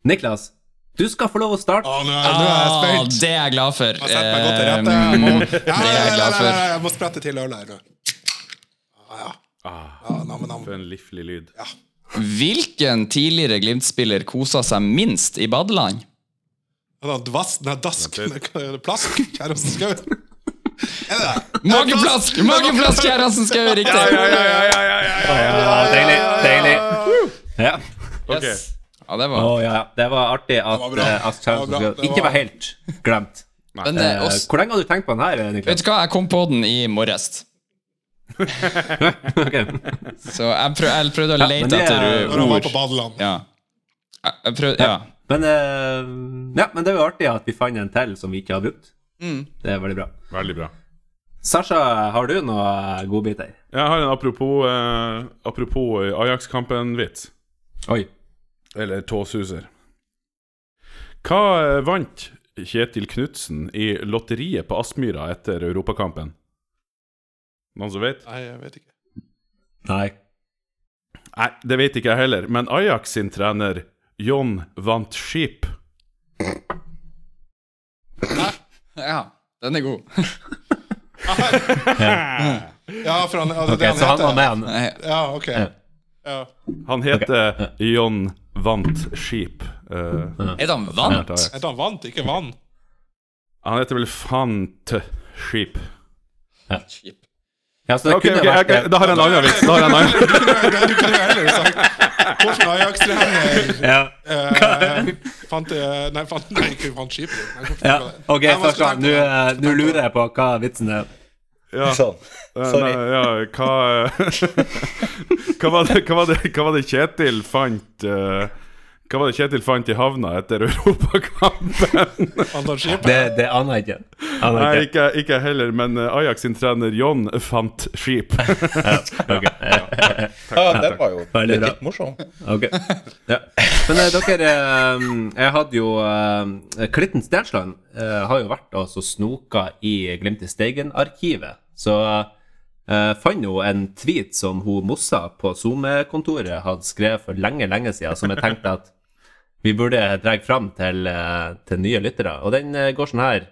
Niklas, du skal få lov å starte. Å, nå er, nå er jeg Ah, spent. det er jeg glad for. Jeg meg godt til rette. Jeg må, ja, det er jeg ja, glad ja, for. ja, Jeg må sprette til ølet her. nå. Ah, ja. Ja, nam, nam. For en liflig lyd. Hvilken tidligere Glimt-spiller kosa seg minst i badeland? Den dasken er er plask, kjæresten skau. Er det det? Mageplask! Mageplask, Kjæresten Skau! Riktig! Ja, deilig. Deilig. Ja. Ok. Yes. Ja, det var oh, ja, ja. Det var artig at var uh, at var bra. Skau ikke var- helt glemt. Men uh, Eh, Hvor lenge har du tenkt på den her, Vet du hva, jeg kom på den i morges. [laughs] Ok. Så jeg, prøv, jeg prøvde å lete ja, er- etter Når han var ord. på badeland. Ja. Prøvde, ja. Men, uh, ja, men det er jo artig at vi fant en til som vi ikke har brukt. Mm. Det er veldig bra. Veldig bra. Sasha, har du noe godbiter? Jeg har en apropos, eh, apropos Ajax-kampen-vits. Oi. Eller tåsuser. Hva eh, vant Kjetil Knutsen i lotteriet på Aspmyra etter Europakampen? Noen som vet? Nei, jeg vet ikke. Nei. Nei, det vet ikke jeg heller, men Ajax sin trener John vant skip. ja. Den er god. [laughs] Ja, for han, altså, Ok, det han så han var heter. med han. Ja, ok. Ja. Han heter John vant skip. Uh, Er han vant? Er det han vant, ikke vann? han heter vel Fant skip. Ja, så det Ok, kunne ok, vært jeg- da har jeg en annen vits. Da har jeg en annen. Du kunne jo heller sagt Hvordan Ajax-trener ja. eh, fant eh, Nei, fant, nei, ikke fant skipet. Ja. Ok, nå på? eh, nå lurer jeg på hva vitsen er. Ja. Sånn. Sorry. Nei, ja, hva [laughs] hva, var det, hva, var det, hva var det Kjetil fant eh, Hva var det Kjetil fant i havna etter [laughs] Europakampen? Det, det aner jeg ikke. Aner Nei, ikke. ikke, heller, men eh, Ajax sin trener John fant skip. [laughs] Ok. [laughs] Ja, det var jo litt, litt morsomt. Ok. Ja. Men eh, dere, eh, jeg hadde jo eh, Klitten Stensland eh, har jo vært altså snoka i Glimt i Steigen-arkivet. Så Uh, fant jo en tweet som hun Mossa på SoMe-kontoret hadde skrevet for lenge, lenge siden, som jeg tenkte at vi burde dra fram til, eh, til nye lyttere. Og den eh, går sånn her.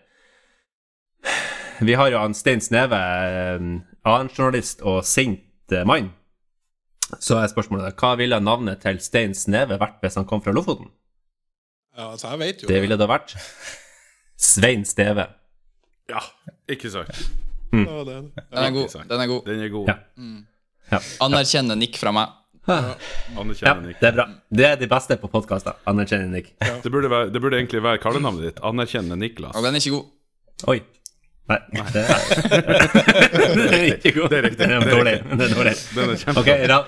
Vi har jo han Stein Sneve, eh, annen journalist og sint mann. Så er spørsmålet hva ville navnet til Stein Sneve vært hvis han kom fra Lofoten? Ja, altså, jeg vet jo Det ville det vært Svein Steve. Ja, ikke sant. Mm. Den, er det. Den er god. Den er god. Den er god. Ja. Anerkjennende nikk fra meg. Ja, Anerkjenner Nick. det er bra. Det er de beste på podkaster. Anerkjenner Nick. Det burde, være, det burde egentlig være kallenavnet ditt. Anerkjenne Niklas. Og den er ikke god. Oi. Nei, det er, [laughs] det er ikke god. Det er riktig. Det er dårlig. Det er dårlig. Den er kjempebra. Ok, Ra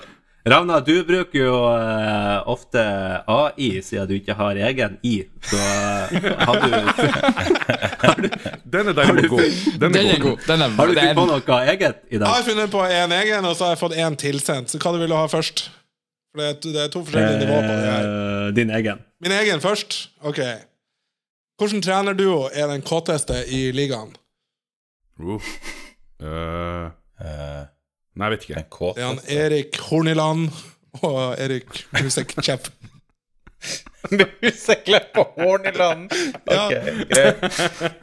Ravna, du bruker jo uh, ofte AI siden du ikke har egen I. Så uh, har du [laughs] Den er derimot god. Den Den er god. Den er, Har du funnet på noe eget i dag? Jeg har funnet på en egen, og så har jeg fått en tilsendt. Så hva du vil du ha først? For det er, det er to forskjellige nivåer på det her. Eh, din egen. Min egen først. Ok. Hvilken trenerduo er den kåteste i ligaen? Uh. Eh, Eh, nei, jeg vet ikke. Det er han Erik Horniland og Erik Musekchev. [laughs] Museklepp på Horniland! Ja. Ok, greit.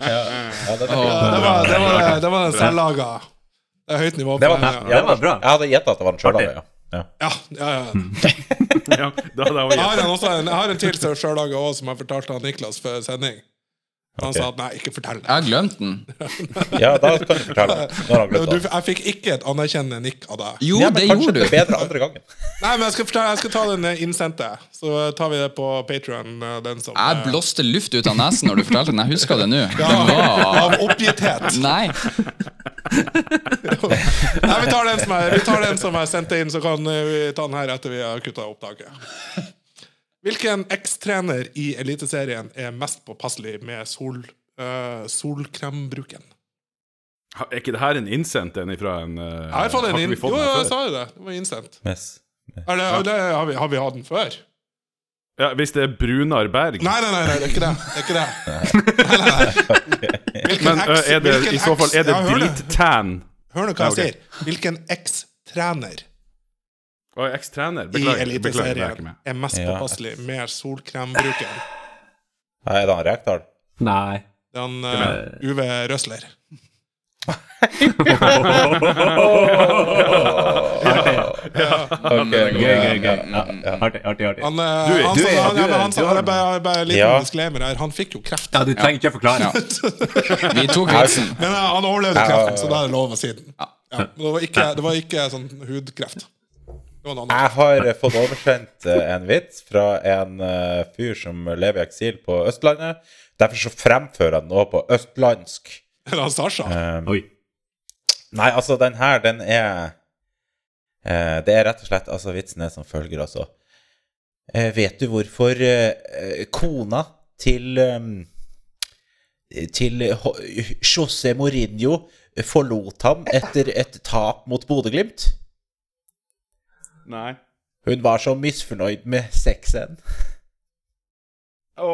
Ja, ja, det, Åh. Ja, det var, det var, det var den selvlaga. Det er høyt nivå det var, den. ja, det var bra. Jeg hadde gjetta at det var en sjøllaga. ja. ja. Ja, ja, ja. [laughs] ja, da hadde jeg har en, også, jeg har en til sjøllaga òg, som jeg fortalte han Niklas før sending. Han okay. sa at nei, ikke fortell det. Jeg har glemt den. [laughs] ja, da kan du fortelle. Når han Du, jeg fikk ikke et anerkjennende nikk av deg. Jo, nei, men det gjorde det du. bedre andre gangen. [laughs] Nei, men jeg skal, fortelle, jeg skal ta den eh, innsendte. Så tar vi det på Patrion. Jeg eh, blåste luft ut av nesen når du fortalte den. Jeg husker det nå. [laughs] ja, var Av oppgitthet. Nei. Nei, vi tar den som er, vi tar den som er sendt inn, så kan eh, vi ta den her etter vi har kutta opptaket. Hvilken ekstrener i Eliteserien er mest påpasselig med sol, uh, solkrembruken? Ha- Er ikke det her en innsendt en ifra en uh, Jeg har fått en inn... Jo, jo, jeg sa jo det. Det var innsendt. Mess. Er det, det, har, vi, har vi hatt den før? Ja, hvis det er Brunar Berg Nei, nei, nei, nei, det er ikke det. Det er ikke det. Nei, nei, nei. Hvilken Men eks- øh, er det, i så fall er det ja, drittan Hør nå hva jeg Ja, ok. sier. Hvilken ekstrener Å, ekstrener. i Beklager. er ikke Eliteserien er mest Ja. påpasselig med solkrembruken? Nei, er det han Rekdal? Nei. Det er han uh, Uve Røsler. Artig, artig. artig. Han, han, fikk jo kreft. Ja, du trenger ikke forklare. Vi tok vitsen. Men eh, han overlevde kreften, så da er det lov å si den. Det var ikke sånn hudkreft. Det var noe annet. Jeg har fått oversendt eh, en vits fra en eh, fyr som lever i eksil på Østlandet. Derfor så fremfører han nå på østlandsk. [laughs] Er han Sasha. Um, Oi. Nei, altså, den her, den er uh, Det er rett og slett Altså, vitsen er som følger, altså. Uh, vet du hvorfor eh, kona til um, Til José Mourinho forlot ham etter et tap mot Bodø-Glimt? Nei. Hun var så misfornøyd med sexen. Nei.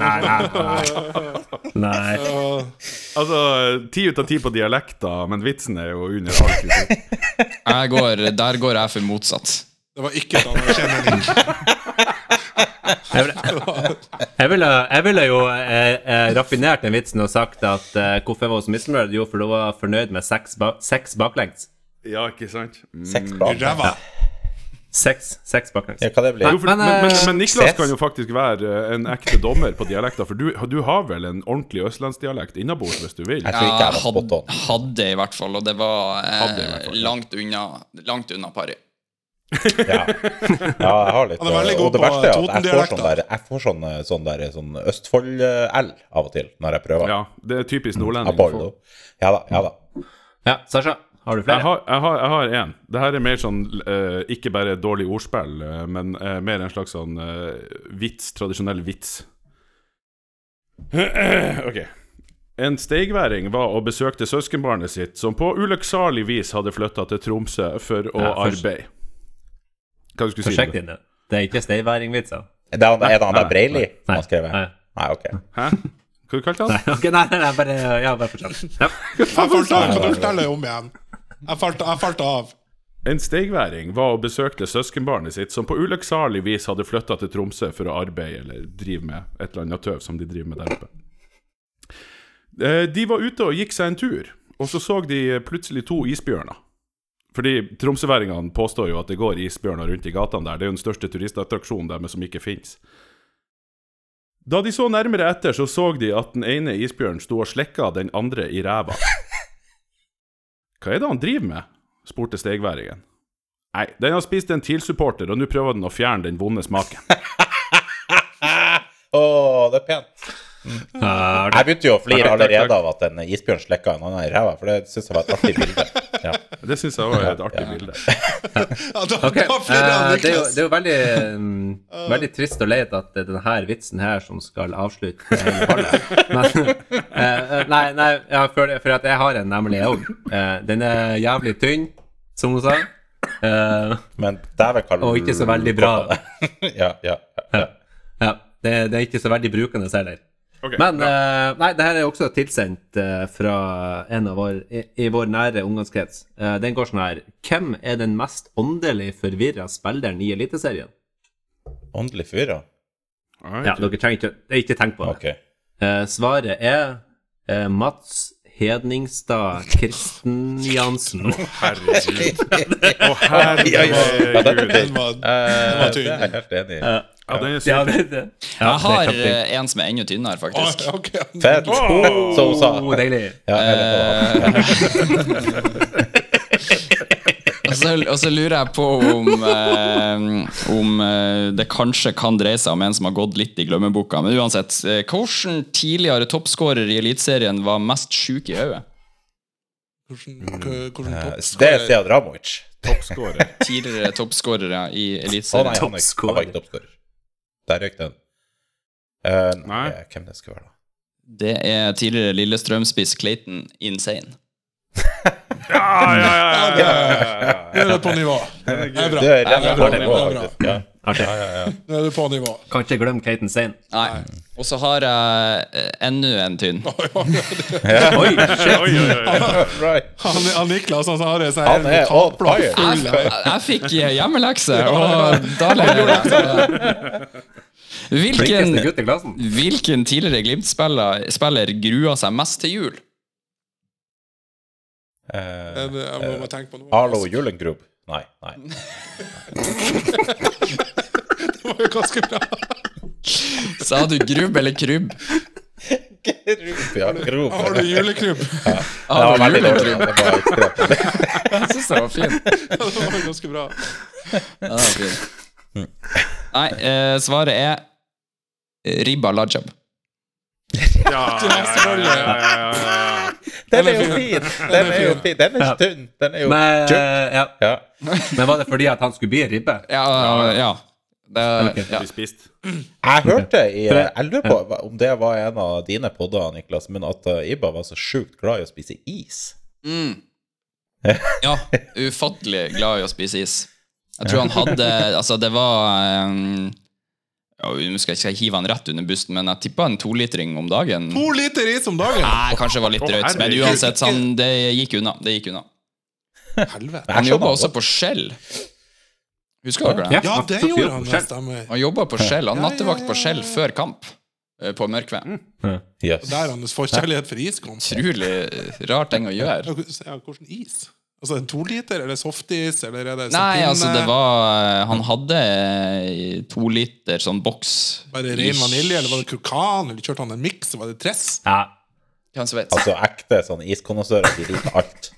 nei, nei Nei Altså, ti ut av ti på dialekter, men vitsen er jo under all kritikk. Der går jeg for motsatt. Det var ikke et anerkjennende. Jeg ville, jeg ville, jeg ville jo eh, eh, raffinert den vitsen og sagt at eh, hvorfor jeg var så misfornøyd? Jo, for du var fornøyd med seks, ba seks baklengs. Ja, ikke sant? Mm. Seks baklengs. Seks, seks baklengs. Ja, hva det blir? Jo, for, Men, men, men, eh, men Niklas ses. kan jo faktisk være eh, en ekte dommer på dialekter, for du, du har vel en ordentlig østlandsdialekt innabords hvis du vil? Jeg tror ikke jeg var spot hadde, on. hadde i hvert fall, og det var eh, fall, langt unna Langt unna pari. Ja. ja, jeg har litt ja, er og det verste er at jeg får sånn der Jeg får sånn, sånn, der, sånn Østfold-L av og til når jeg prøver. Ja, det er typisk nordlending. Apollo. få. Ja da. ja da Ja, Sasha, har du Jeg har, jeg har, jeg har en. Det her er mer sånn uh, ikke bare dårlig ordspill, uh, men uh, mer en slags sånn eh, vits, tradisjonell vits. ok. En steigværing var og besøkte søskenbarnet sitt, som på ulykksalig vis hadde flytta til Tromsø for å Ja, først- arbeide. Hva skulle du si? Prosjekt inne. Det er ikke steigværingvitser. Er det han, er det han der nei, Breili som Nei. har skrevet? Nei. Nei, ok. Hæ? Hva du kalte du Nei, okay, nei, nei, nei, bare, ja, bare fortsett. Ja. Av. Kan om igjen? Jeg falt, jeg falt av. En steigværing var og besøkte søskenbarnet sitt, som på ulykksalig vis hadde flytta til Tromsø for å arbeide eller drive med et eller annet tøv som de driver med der oppe. Eh, De var ute og gikk seg en tur, og så så de plutselig to isbjørner. Fordi tromsøværingene påstår jo at det går isbjørner rundt i gatene der. Det er jo den største turistattraksjonen deres som ikke fins. Da de så nærmere etter, så så de at den ene isbjørnen sto og slikka den andre i ræva. Hva er det han driver med? spurte stegværingen. Nei, den har spist en TIL-supporter, og nå prøver den å fjerne den vonde smaken. [laughs] Å, det er pent. Ja, Jeg begynte jo å flire allerede av at en isbjørn slekka en annen i ræva, for det syns jeg var et artig [laughs] bilde. Ja. Det syns jeg var et artig bilde. [laughs] Ja, da, Ok, da flirer han eh, det, er jo, det er jo veldig, mm, veldig trist og leit at det er denne vitsen her som skal avslutte hele ballet. Men [laughs] eh, eh, Nei, nei ja, for, for at jeg har en nemlig jeg òg. den er jævlig tynn, som hun sa. Eh, Men dæven og ikke så veldig bra. ja, ja, ja, ja. Ja, det, det er ikke så veldig brukende heller. Ok, Men eh, Nei, det her er også tilsendt uh, fra en av vår, i, i vår nære omgangskrets. Uh, den går sånn her Hvem er den mest åndelig forvirra spilleren i Eliteserien? Åndelig forvirra? Ja, dere trenger ikke, ikke tenke på det. Okay. Eh, svaret er eh, Mats Hedningstad Kristenjansen. Herregud. Å, herregud. [laughs] Å, er herregud. Den var, den var tynn. det er jeg helt enig i. Ja, den er Ja, det, det. Ja, Jeg har eh, en som er enda tynnere, faktisk. faktisk. okay. Fett! Som hun sa. Oh, deilig. Ja, [laughs] Og så, og så lurer jeg på om, eh, om eh, det kanskje kan dreie seg om en som har gått litt i glemmeboka. Men uansett, eh, hvilken tidligere toppskårer i Eliteserien var mest sjuk i hodet? Hvordan, hvordan eh, topp det er Sead Ramovic. Toppskårer. [laughs] Tidligere toppskårere i Eliteserien. Oh, han var ikke toppskårer. Der røyk den. Uh, Nei. eh, Hvem det skal være, da? Det er tidligere Lillestrøm-spiss Clayton Insane. Ja, ja, ja, ja. Nå er du på nivå. Det er bra. Er er er. Nå er du på nivå. Kan ikke glemme Katen Sane. Nei. Og så har jeg enda en tynn. Oi, [laughs] shit. Han, han Niklas han har sånn Han er on fire. full Jeg, fikk hjemmelekse, og da lever jeg. Hvilken, hvilken tidligere Glimt-spiller gruer seg mest til jul? Eh, Men, Jeg må må tenke på noe. Arlo Julengrub. Nei, nei. [laughs] Det var jo ganske bra. Sa du grubb eller krubb? Grub, ja. Grub. Har du Ja. Det var veldig dårlig. julekrubb. Det. Jeg syns det var fint. [laughs] Det var ganske bra. Ja, det var fint. Nei, eh, svaret er Ribba Lajab. Ja, ja, ja, ja, ja, ja. Den er jo fin! Den er jo fin. Den er tynn. Den er jo Men, ja. Ja. Men var det fordi at han skulle bli ribbe? Ja, ja. Det, ja. Jeg hørte i Jeg lurer på om det var en av dine podder, Niklas, men at uh, Ibba var så sjukt glad i å spise is. Mm. [laughs] Ja, ufattelig glad i å spise is. Jeg tror han hadde [laughs] Altså, det var um, Nå skal jeg ikke hive han rett under bussen, men jeg tippa en tolitring om dagen. To liter is om dagen! Nei, kanskje det var litt drøyt, men uansett, sånn, det gikk unna. Det gikk unna. Helvete. Han jobba også på Shell. Husker dere det? Ja, det gjorde han, stemmer. Han jobba på Shell. Han nattevakt på Skjell Shell før kamp på på Mørkve. Yes. Der hans forkjærlighet for is kom. Utrolig eh, rar ting å gjøre. Ja, hvordan is? Altså en toliter, eller softis, eller er det sånn Nei, pinne? altså, det var eh, Han hadde eh, to liter sånn boks. Var det ren vanilje, eller var det krokan, eller kjørte han en miks, var det tress? Ja. Altså ekte sånn iskondensører, de liker alt.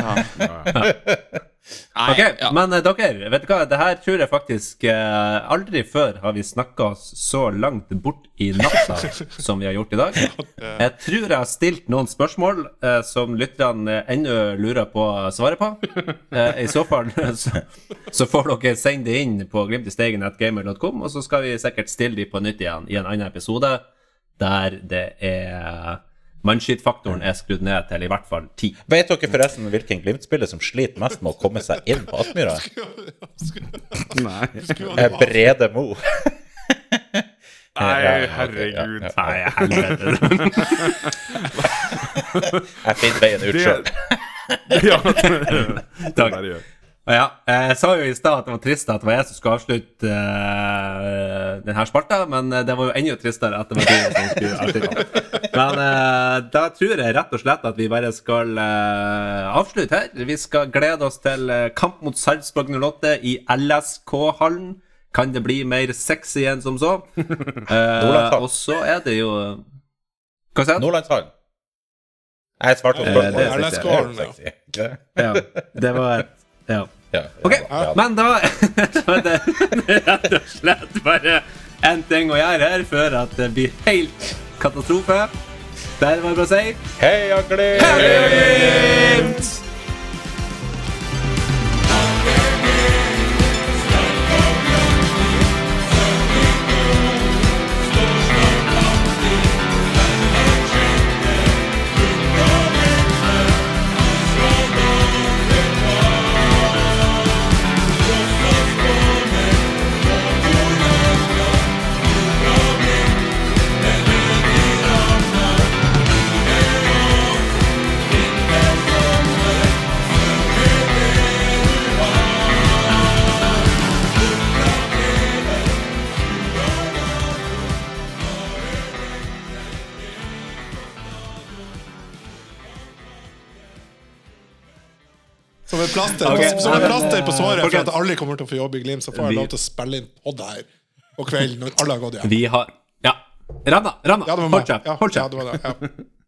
[laughs] Nei, Ok, ja. men uh, dere, vet du hva? Det her tror jeg faktisk uh, Aldri før har vi snakka oss så langt bort i natta [laughs] som vi har gjort i dag. Jeg tror jeg har stilt noen spørsmål uh, som lytterne eh, ennå lurer på svaret på. [laughs] Eh, I så fall [laughs] så, så får dere sende det inn på glimtisteigen.gamer.com, og så skal vi sikkert stille de på nytt igjen i en annen episode der det er Mannskittfaktoren er skrudd ned til i hvert fall ti. Vet dere forresten hvilken Glimt-spiller som sliter mest med å komme seg inn på Aspmyra? [laughs] Eh, Brede Mo. Nei, [laughs] herregud. Nei, helvete. [laughs] Jeg finner veien ut sjøl. Ja. Takk. Ja, jeg sa jo i stad at det var trist at det var jeg som skulle avslutte uh, denne spalta, men eh, det var jo enda tristere at det var du som skulle avslutte. Men uh, da tror jeg rett og slett at vi bare skal uh, avslutte her. Vi skal glede oss til kamp mot Sarpsborg 08 i LSK-hallen. Kan det bli mer sexy enn som så? [laughs] Eh, og så er det jo Hva sa du? Nordlandshallen. Jeg svarte på Eh, spørsmålet. sexy. Ja. Ja, det var et Ja. Ja, Ok, men da [laughs] Så er det rett og slett bare én ting å gjøre her før at det blir helt katastrofe. Der var det bare å si Heia Glimt! Glimt! Plaster, okay. som et plaster på såret for at alle kommer til å få jobb i Glimt, så får jeg lov til å spille inn podd her på kvelden når alle har gått hjem. Vi har Ja. Ranna, Ranna, Ja, fortsett. Ja, ja, det var det. Ja.